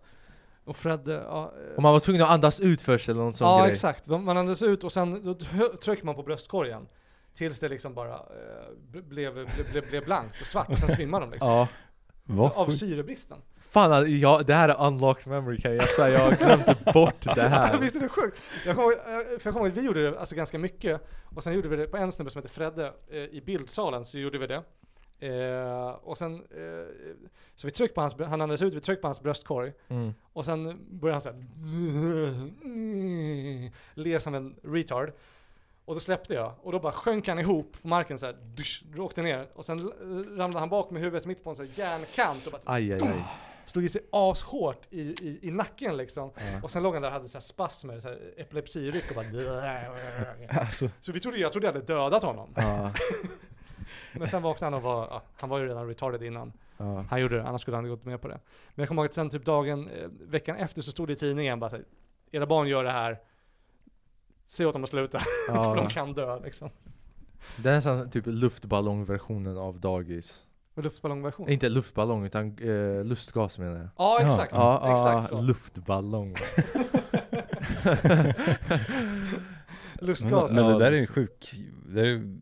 och Fredde, ja, eh, Och man var tvungen att andas ut först eller någon sån ja grej. exakt. De, man andas ut och sen då trycker man på bröstkorgen. Tills det liksom bara eh, blev, blev, blev, blev blankt och svart och sen svimmar de liksom. Ja. Vad Av sjukt. syrebristen. Fan, ja, det här är unlocked memory kan jag säga. Jag glömt bort det här. Visst är det sjukt? Jag kommer, eh, för jag kommer ihåg att vi gjorde det alltså ganska mycket. Och sen gjorde vi det på en snubbe som heter Fredde eh, i bildsalen så gjorde vi det. Eh, och sen, eh, så vi tryckte på hans, han andades ut, vi tryckte på hans bröstkorg. Mm. Och sen började han såhär, ler som en retard. Och då släppte jag, och då bara sjönk han ihop på marken såhär, dusch, åkte ner. Och sen ramlade han bak med huvudet mitt på en här järnkant och bara Aj, aj, aj. slog i sig ashårt i, i, i nacken liksom. Ja. Och sen låg han där och hade så här spasmer, så här epilepsiryck och bara Alltså, Så vi trodde, jag trodde jag hade dödat honom. Ja. Men sen vaknade han och var, ja, han var ju redan retarded innan. Ja. Han gjorde det, annars skulle han gått med på det. Men jag kommer ihåg att sen typ dagen, eh, veckan efter så stod det i tidningen bara så här, era barn gör det här, se åt dem att sluta, för de kan dö liksom. Det är nästan typ luftballongversionen av dagis. Luftballongversion. Inte luftballong utan eh, lustgas menar jag. Ja exakt, Ja, exakt ja, så. luftballong. Lustgas. men Ja, det där är en sjuk... Det, är,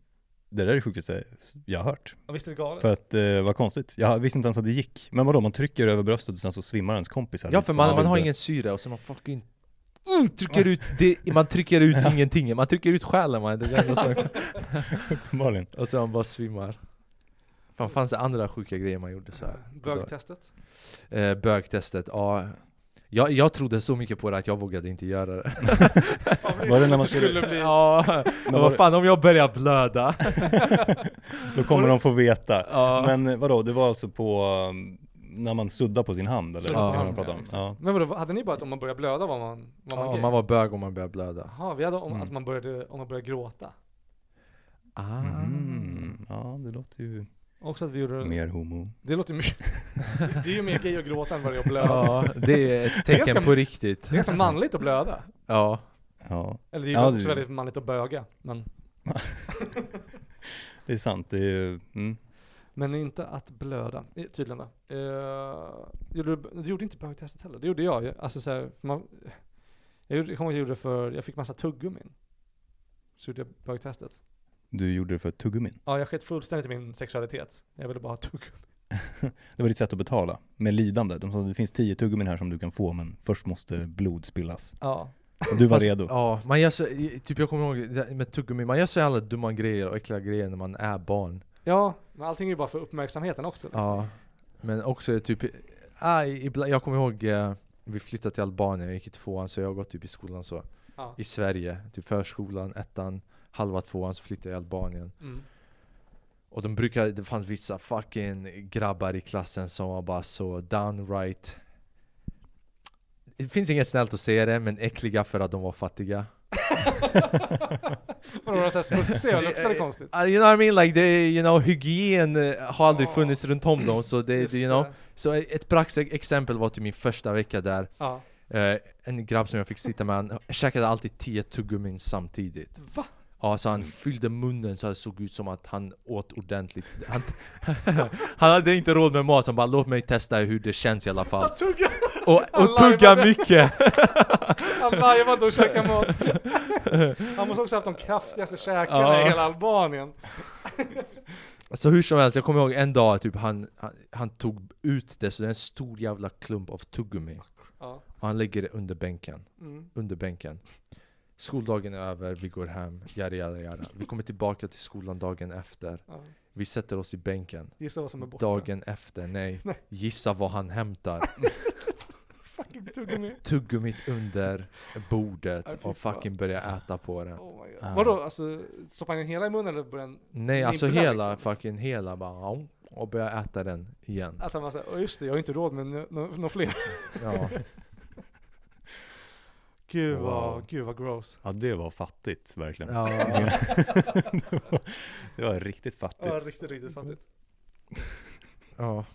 det där är det sjukaste jag har hört. Ja, visst är det galet? För att, eh, vad konstigt. Jag visste inte ens att det gick. Men vadå, man trycker över bröstet och sen så svimmar ens kompis här Ja lite för man, man har ingen syre och så man fucking mm, trycker ut det, man trycker ut ingenting, man trycker ut själen man. Det är det som, Uppenbarligen. och så man bara svimmar. Fan fanns det andra sjuka grejer man gjorde så här? Bögtestet. Eh, bögtestet, ja. Jag, jag trodde så mycket på det att jag vågade inte göra det. Var det när man skulle bli... Ja, men vad fan om jag börjar blöda? Då kommer de få veta. Ja. Men vadå, det var alltså på um, när man suddar på sin hand eller? Vad hand, ja. Ja. Men vadå, hade ni bara att om man börjar blöda var man, var man Ja, man var bög om man började blöda. Jaha, vi hade om Mm. att man började, om man började gråta. Ah. Mm. Ja, det låter ju Också att vi gjorde mer homo. Det låter mycket... det är ju mer gay att gråta än vad det är att blöda. Ja, det är ett Det är tecken ganska- på riktigt. Det är ganska manligt att blöda. Ja. Ja, Eller det är ju Ja, också det- väldigt manligt att böga. Men, det är sant. Det är ju, mm. men inte att blöda, eh, tydligen då. Uh, gjorde du, du gjorde inte bögtestet heller? Det gjorde jag. Alltså så här, man, jag, gjorde, jag kommer ihåg att jag gjorde det för, jag fick massa tuggummin. Så gjorde jag bögtestet. Du gjorde det för tuggummin. Ja, jag sket fullständigt i min sexualitet. Jag ville bara ha tuggummin. Det var ditt sätt att betala. Med lidande. De sa det finns tio tuggummin här som du kan få men först måste blod spillas. Ja. Och du var Fast, redo. Ja, man gör så, typ jag kommer ihåg med tuggummi, man gör så alla dumma grejer och äckliga grejer när man är barn. Ja, men allting är ju bara för uppmärksamheten också. Liksom. Ja. Men också typ, ah, ibland, jag kommer ihåg eh, vi flyttade till Albanien, jag gick i tvåan så jag har gått typ i skolan så. Ja. I Sverige, typ förskolan, ettan, halva tvåan så flyttade jag i Albanien. Mm. Och de brukade, det fanns vissa fucking grabbar i klassen som var bara så downright Det finns inget snällt att säga det, men äckliga för att de var fattiga. Vadå, var de såhär smutsiga och luktade konstigt? Uh, you know what I mean? Like, det, you know, hygien eh, har aldrig funnits runt om dem, så det, you know. Så ett praktexempel var till min första vecka där. Ja. Eh, en grabb som jag fick sitta med, han käkade alltid 10 tuggummin samtidigt. Va? Ja, så han fyllde munnen så det såg ut som att han åt ordentligt. Han, han hade inte råd med mat, så han bara låt mig testa hur det känns i alla fall. Och, och tugga mycket! Han lajvade och käkade mat. Han måste också haft de kraftigaste käkarna Ja. i hela Albanien. Så hur som helst, jag kommer ihåg en dag typ han, han, han tog ut det, så det är en stor jävla klump av tuggummi. Ja. Och han lägger det under bänken. Mm. Under bänken. Skoldagen är över, vi går hem, jada jada jada. Vi kommer tillbaka till skolan dagen efter. Ja. Vi sätter oss i bänken. Gissa vad som är borta. Dagen efter, nej. Nej. Gissa vad han hämtar. Fucking tuggummi. Tuggummit under bordet Aj, fy och fucking börjar äta på det. Oh my God. Ah. Vadå, alltså stoppar han hela i munnen eller börjar han... Nej, alltså hela liksom. fucking hela bara. och började äta den igen. Att han var såhär, "Åh, just det, jag har inte råd med några nå, nå fler. Ja. Gud Wow. vad, gud vad gross. Ja, det var fattigt verkligen. ja. det, var, det var riktigt fattigt. Ja, riktigt, riktigt fattigt. ja.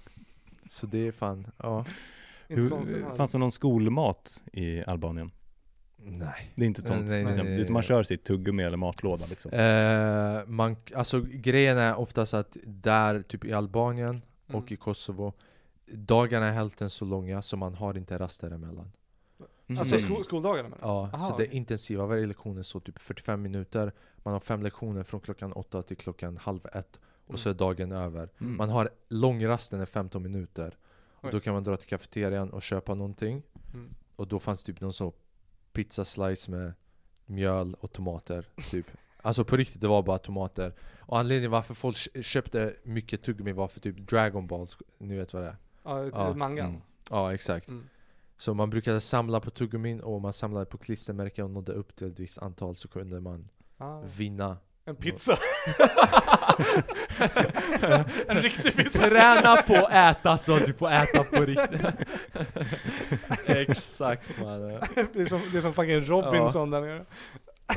Så det är fan, ja. Hur, fanns det någon skolmat i Albanien? Nej. Det är inte ett sånt, Nej, nej, liksom, nej. utan man kör sitt tuggummi eller matlåda liksom. Eh, man, alltså grejen är oftast att där, typ i Albanien Mm. och i Kosovo Dagarna är hälften så långa så man har inte raster emellan Alltså Mm. skol, skoldagarna menar Ja, Aha, så det är intensiva, varje lektion är så typ 45 minuter Man har fem lektioner från klockan åtta till klockan halv ett Och så är dagen över Mm. Man har långrasten är 15 minuter och Oj. Då kan man dra till kafeterian och köpa någonting Mm. Och då fanns typ någon så pizza slice med mjöl och tomater typ Alltså på riktigt, det var bara tomater Och anledningen varför folk kö- köpte mycket tuggummi var för typ Dragon Balls, ni vet vad det är? Ja, Ja, mangan. mm. Ja exakt Mm. Så man brukade samla på tuggummin och man samlade på klistermärken och nådde upp till ett visst antal så kunde man Ah. vinna En pizza. en riktig pizza. Träna på att äta så att du får äta på riktigt Exakt mannen det, är som, det är som fucking Robinson där nere.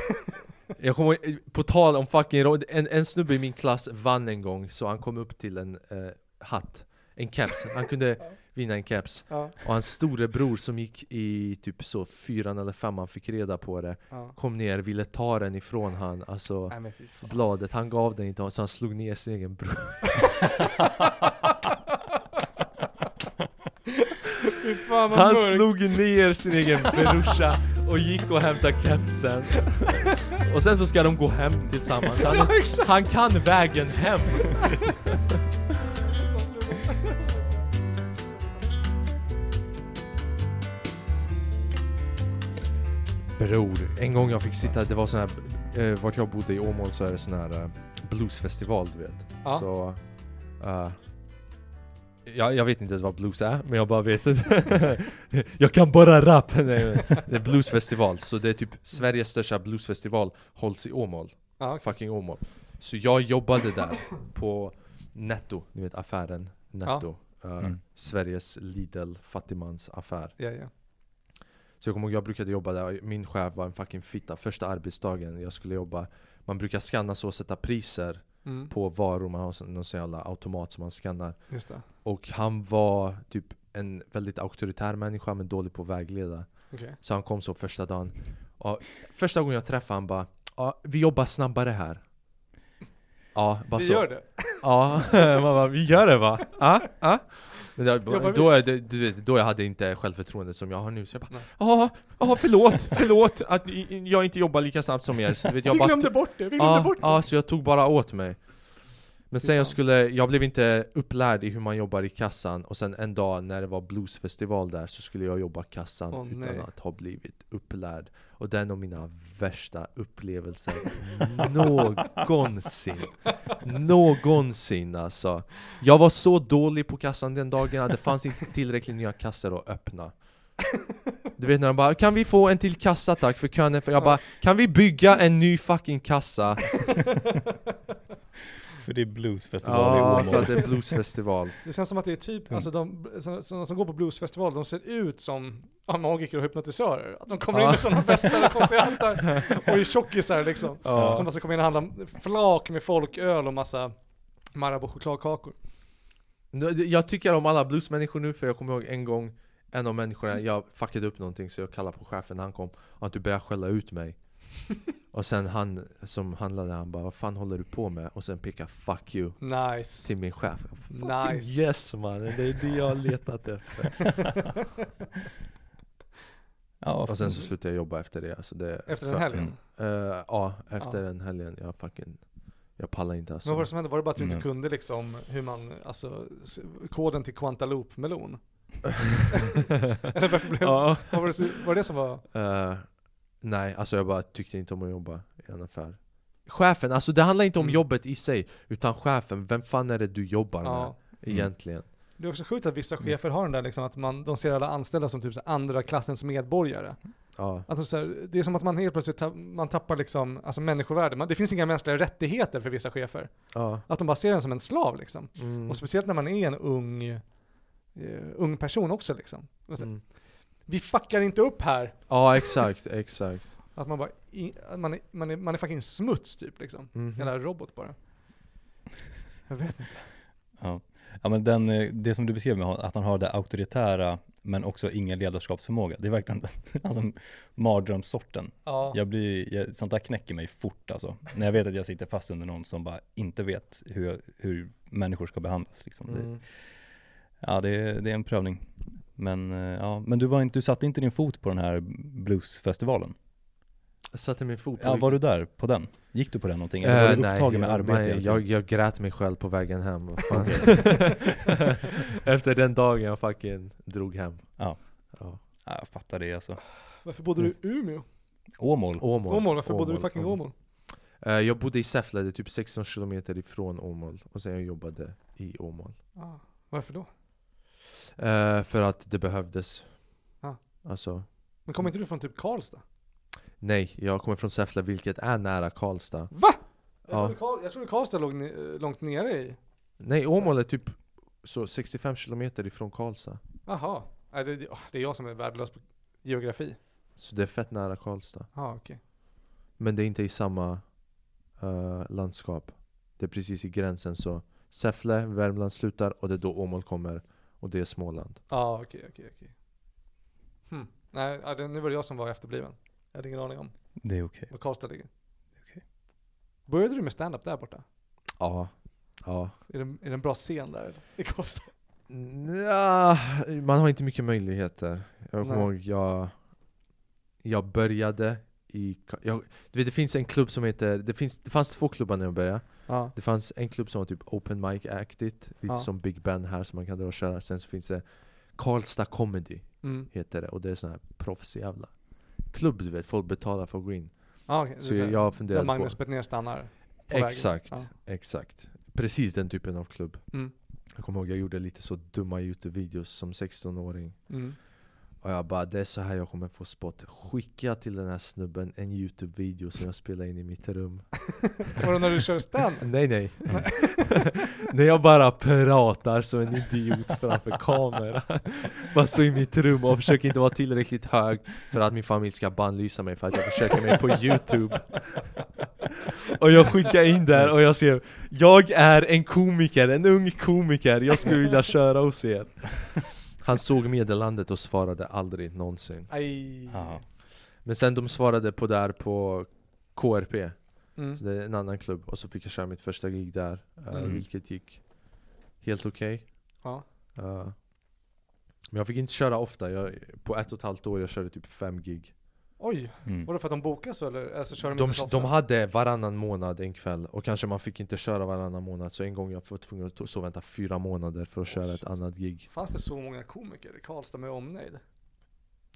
Jag kommer på tal om fucking en, en snubbe i min klass vann en gång så han kom upp till en eh, hatt En keps, han kunde vinna en keps. Ja, Och hans storebror som gick i typ så fyran eller femman fick reda på det ja. Kom ner, ville ta den ifrån han, alltså Nej bladet, han gav den inte så han slog ner sin egen bror. Fan Han mörkt. slog ner sin egen brorsa och gick och hämtade kepsen. Och sen så ska de gå hem tillsammans. Han, är, han kan vägen hem Bror, en gång jag fick sitta, det var sån här, eh, vart jag bodde i Åmål så är det sån här eh, bluesfestival du vet Ja. Så, eh, jag, jag vet inte ens vad blues är, men jag bara vet det Jag kan bara rap! Nej. Det är bluesfestival, så det är typ Sveriges största bluesfestival hålls i Åmål Ja, okej. Fucking Åmål Så jag jobbade där på Netto, ni vet affären Netto Eh, Mm. Sveriges Lidl fattigmansaffär ja, ja. Så jag kommer ihåg, jag brukade jobba där, min chef var en fucking fitta Första arbetsdagen jag skulle jobba Man brukar scanna så och sätta priser Mm. på varor, man har någon sån jävla automat som man det. Och han var typ en väldigt auktoritär människa men dålig på att vägleda Okej. Så han kom så första dagen och Första gången jag träffade han bara ja, vi jobbar snabbare här Ja, bara Vi så gör det. Ja, man bara, vi gör det va? Ja, ja vi? då, det, du vet, då jag hade inte självförtroendet som jag har nu så jag bara. Ja, förlåt, förlåt att jag inte jobbar lika snabbt som er så, vet, jag vi bara glömde bort det, vi glömde ja, bort det. ja, så jag tog bara åt mig Men sen jag skulle, jag blev inte upplärd i hur man jobbar i kassan Och sen en dag när det var bluesfestival där så skulle jag jobba kassan Åh, utan nej. att ha blivit upplärd. Och det är nog mina värsta upplevelser någonsin. Någonsin alltså. Jag var så dålig på kassan den dagen att det fanns inte tillräckligt nya kassor att öppna. Du vet när de bara 'Kan vi få en till kassa tack för kön för-" Jag bara 'Kan vi bygga en ny fucking kassa?' För det är bluesfestival i Ja, Åmål. för att det är bluesfestival Det känns som att det är typ, alltså de som, som, som går på bluesfestival, de ser ut som ja, magiker och hypnotisörer. Att de kommer in med sådana västar och konstiga hattar och är tjockisar liksom. Ja. Som ska komma in och handla flak med folköl och massa Marabou chokladkakor. Jag tycker om alla bluesmänniskor nu för jag kommer ihåg en gång En av människorna, jag fuckade upp någonting så jag kallade på chefen när han kom Och att du började skälla ut mig Och sen han som handlade, han bara 'Vad fan håller du på med?' Och sen pekade 'Fuck you' Nice. till min chef Nice. Yes mannen, det är det jag har letat efter Ja, Och sen så slutade jag jobba efter det alltså det Efter den för- helgen. Mm. Eh, Ja, efter Ja. den helgen, jag fucking Jag pallar inte alltså Vad var det som hände? Var det bara att du inte Mm. kunde liksom hur man, alltså s- koden till Quantaloop melon? Eller varför blev, Ja. vad var, det, så- var det det som var? Eh, nej, alltså jag bara tyckte inte om att jobba i en affär Chefen, alltså det handlar inte om Mm. jobbet i sig Utan chefen, vem fan är det du jobbar Ja. med egentligen? Det är också sjukt att vissa chefer har den där liksom att man, de ser alla anställda som typ andra klassens medborgare. Ja. Alltså så här, det är som att man helt plötsligt man tappar liksom, alltså människovärde. Man, det finns inga mänskliga rättigheter för vissa chefer. ja. Att de bara ser en som en slav liksom. Mm. Och speciellt när man är en ung, eh, ung person också liksom. Och så, Mm. Vi fuckar inte upp här! Ja exakt, exakt. Att man bara, i, att man, är, man, är, man är fucking smuts typ liksom. Mhm. Jävla robot bara. Jag vet inte. Ja. ja men den, eh, det som du beskrev med att han har det auktoritära men också ingen ledarskapsförmåga. Det är verkligen den, alltså mardrömssorten. Ja. Jag blir, jag, sånt där knäcker mig fort alltså. När jag vet att jag sitter fast under någon som bara inte vet hur, hur människor ska behandlas. Liksom. Det, Mm. ja, det, är- det är en prövning. Men, eh, ja, men du, var inte, du satte inte din fot på den här bluesfestivalen? Jag satte min fot på Ja, var du där på den? Gick du på den någonting? Eller var Eh, du upptagen med jag, arbete nej, jag, jag grät mig själv på vägen hem. Efter den dagen jag fucking drog hem. Ja. ja. Ja, jag fattar det alltså. Varför bodde du i Umeå? Åmål? Åmål. Åmål, varför bodde du fucking Åmål. Åmål? Eh, jag bodde i Säffle, det är typ 16 kilometer ifrån Åmål. Och sen jag jobbade i Åmål. Ah, varför då? Eh, för att det behövdes. Ah. Alltså, Men kom inte du från typ Karlstad? nej, jag kommer från Säffle vilket är nära Karlstad. Va? Jag, Ja. trodde, Karl, jag trodde Karlstad låg ne- långt nere i. Nej, Åmål är typ så 65 kilometer ifrån Karlstad. Jaha. Nej, det, åh, det är jag som är värdelös på geografi. Så det är fett nära Karlstad. Ja, okej. Men det är inte i samma eh, landskap. Det är precis i gränsen så Säffle, Värmland slutar och det är då Åmål kommer. Och det är Småland. Ja, okej, okej, okej. Hmm. Nej, det, nu var det jag som var efterbliven. Jag hade ingen aning om Det är okej. var Karlstad ligger. Okej. Började du med stand-up där borta? Ja. Ja. Är det, är det en bra scen där i Karlstad? Ja, man har inte mycket möjligheter. Jag kommer ihåg, jag, jag började i... Jag, du vet det finns en klubb som heter, det, finns, det fanns två klubbar när jag började. Ja. Det fanns en klubb som var typ open mic-aktigt, lite Ja. som Big Ben här som man kan dra och köra. Sen så finns det Karlstad Comedy, Mm. heter det. Och det är sån här proffsjävla klubb du vet, folk betalar för att gå in. Ah, okay. Så jag, jag funderade Där Magnus på... Betnér stannar på. Exakt, Ja. exakt. Precis den typen av klubb. Mm. Jag kommer ihåg jag gjorde lite så dumma Youtube-videos som 16-åring. Mm. Och jag bara, det är så här jag kommer få spot. Skicka till den här snubben en Youtube-video som jag spelar in i mitt rum. Var det när du kör stand? Nej nej. När jag bara pratar som en idiot framför kameran. bara så i mitt rum och försöker inte vara tillräckligt hög för att min familj ska bannlysa mig för att jag försöker mig på Youtube. Och jag skickar in där och jag skrev Jag är en komiker, en ung komiker, jag skulle vilja köra hos er. Han såg meddelandet och svarade aldrig någonsin. Aj. Men sen de svarade på där på KRP, Mm. så det är en annan klubb, och så fick jag köra mitt första gig där, eh, Mm. vilket gick helt okej. Ja. Eh, men jag fick inte köra ofta, jag, på ett och ett halvt år jag körde typ fem gig. Oj, Mm. var det för att de bokas så eller? Alltså kör de, De, inte så ofta? de hade varannan månad en kväll, och kanske man fick inte köra varannan månad, så en gång jag var tvungen att så vänta fyra månader för att köra ett annat gig. Fanns det så många komiker i Karlstad med omnejd?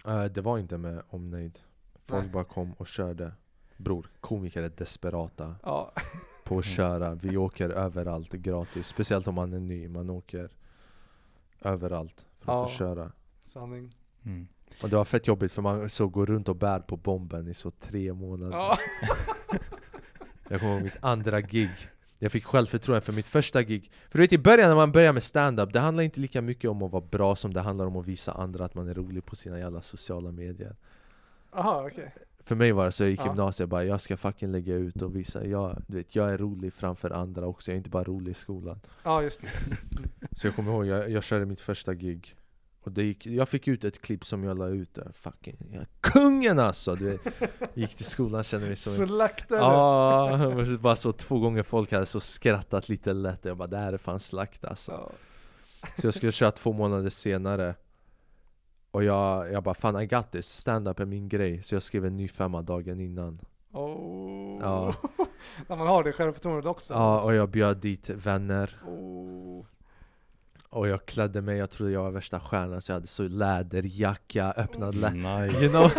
Eh, det var inte med omnejd. Folk Nej. bara kom och körde. Bror, komiker är desperata. Ja. på att köra. Vi åker överallt gratis. Speciellt om man är ny. Man åker överallt för att Ja. få köra. Sanning. Mm. Och det var fett jobbigt för man så går runt och bär på bomben i så tre månader. Ja. Jag kommer ihåg mitt andra gig. Jag fick självförtroende för mitt första gig. För du vet i början när man börjar med stand-up, det handlar inte lika mycket om att vara bra som det handlar om att visa andra att man är rolig på sina jävla sociala medier. Aha, okej. För mig var det så, jag gick i Ja. gymnasiet bara jag ska fucking lägga ut och visa, jag, du vet, jag är rolig framför andra också, jag är inte bara rolig i skolan. Ja, just det. Så jag kommer ihåg, jag, jag körde mitt första gig Och det gick, jag fick ut ett klipp som jag la ut där, fucking, är kungen alltså! Du vet, gick till skolan, kände mig som Slaktade! Ja, men bara så två gånger folk hade så skrattat lite lätt Jag bara, det här är fan slakt alltså Ja. Så jag skulle köra två månader senare Och jag, jag bara, fan I got this, stand-up är min grej Så jag skrev en ny femma dagen innan Oh. Ja. När man har det självförtroendet också. Ja, och jag bjöd dit vänner Oh. Och jag klädde mig, jag trodde jag var värsta stjärnan Så jag hade så läderjacka, öppnad lä Nice. You know,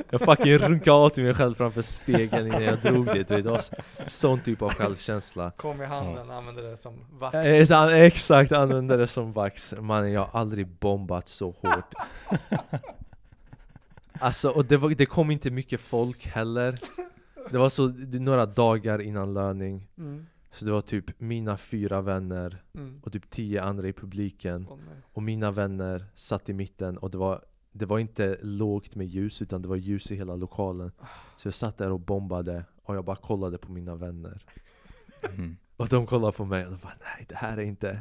jag fucking runkade av till mig själv framför spegeln innan jag drog det vet. Det var så- sån typ av självkänsla Kom i handen, använde det som vax. Eh, Exakt, använde det som vax Mannen jag har aldrig bombat så hårt Alltså, och det, var, det kom inte mycket folk heller Det var så några dagar innan löning Mm. Så det var typ mina fyra vänner Mm. och typ tio andra i publiken nej. Och mina vänner satt i mitten och det var Det var inte lågt med ljus utan det var ljus i hela lokalen Så jag satt där och bombade och jag bara kollade på mina vänner Mm. Och de kollade på mig och de bara nej det här är inte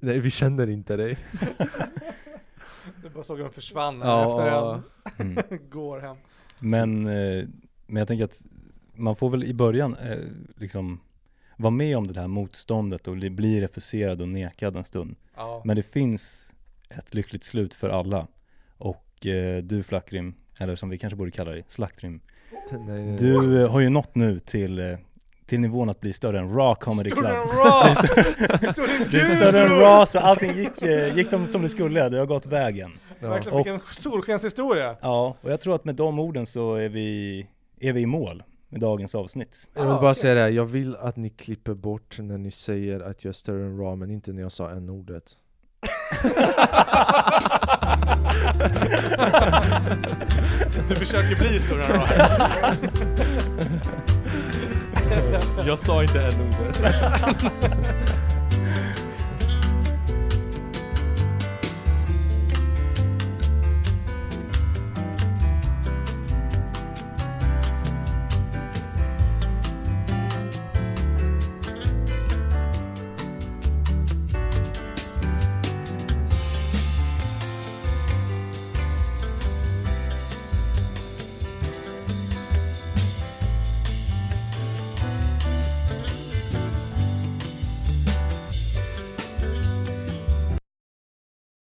Nej vi känner inte dig Du bara såg hur de försvann Ja. efter Mm. en går hem. Men, eh, men jag tänker att man får väl i början eh, liksom vara med om det här motståndet och li- bli refuserad och nekad en stund. Ja. Men det finns ett lyckligt slut för alla. Och eh, du Flackrim, eller som vi kanske borde kalla dig, Slaktrim. nej. Du eh, har ju nått nu till, eh, till nivån att bli större än Raw Comedy Club. Större än Raw! Större än Du är större än Raw så allting gick, eh, gick de som det skulle, det har gått vägen. Ja. Verkligen, Och- vilken solskenshistoria! Ja, och jag tror att med de orden så är vi, är vi i mål med dagens avsnitt. Jag vill bara säga det, här, jag vill att ni klipper bort när ni säger att jag är större än Raw men inte när jag sa n-ordet Du försöker bli större än Raw. Jag sa inte n-ordet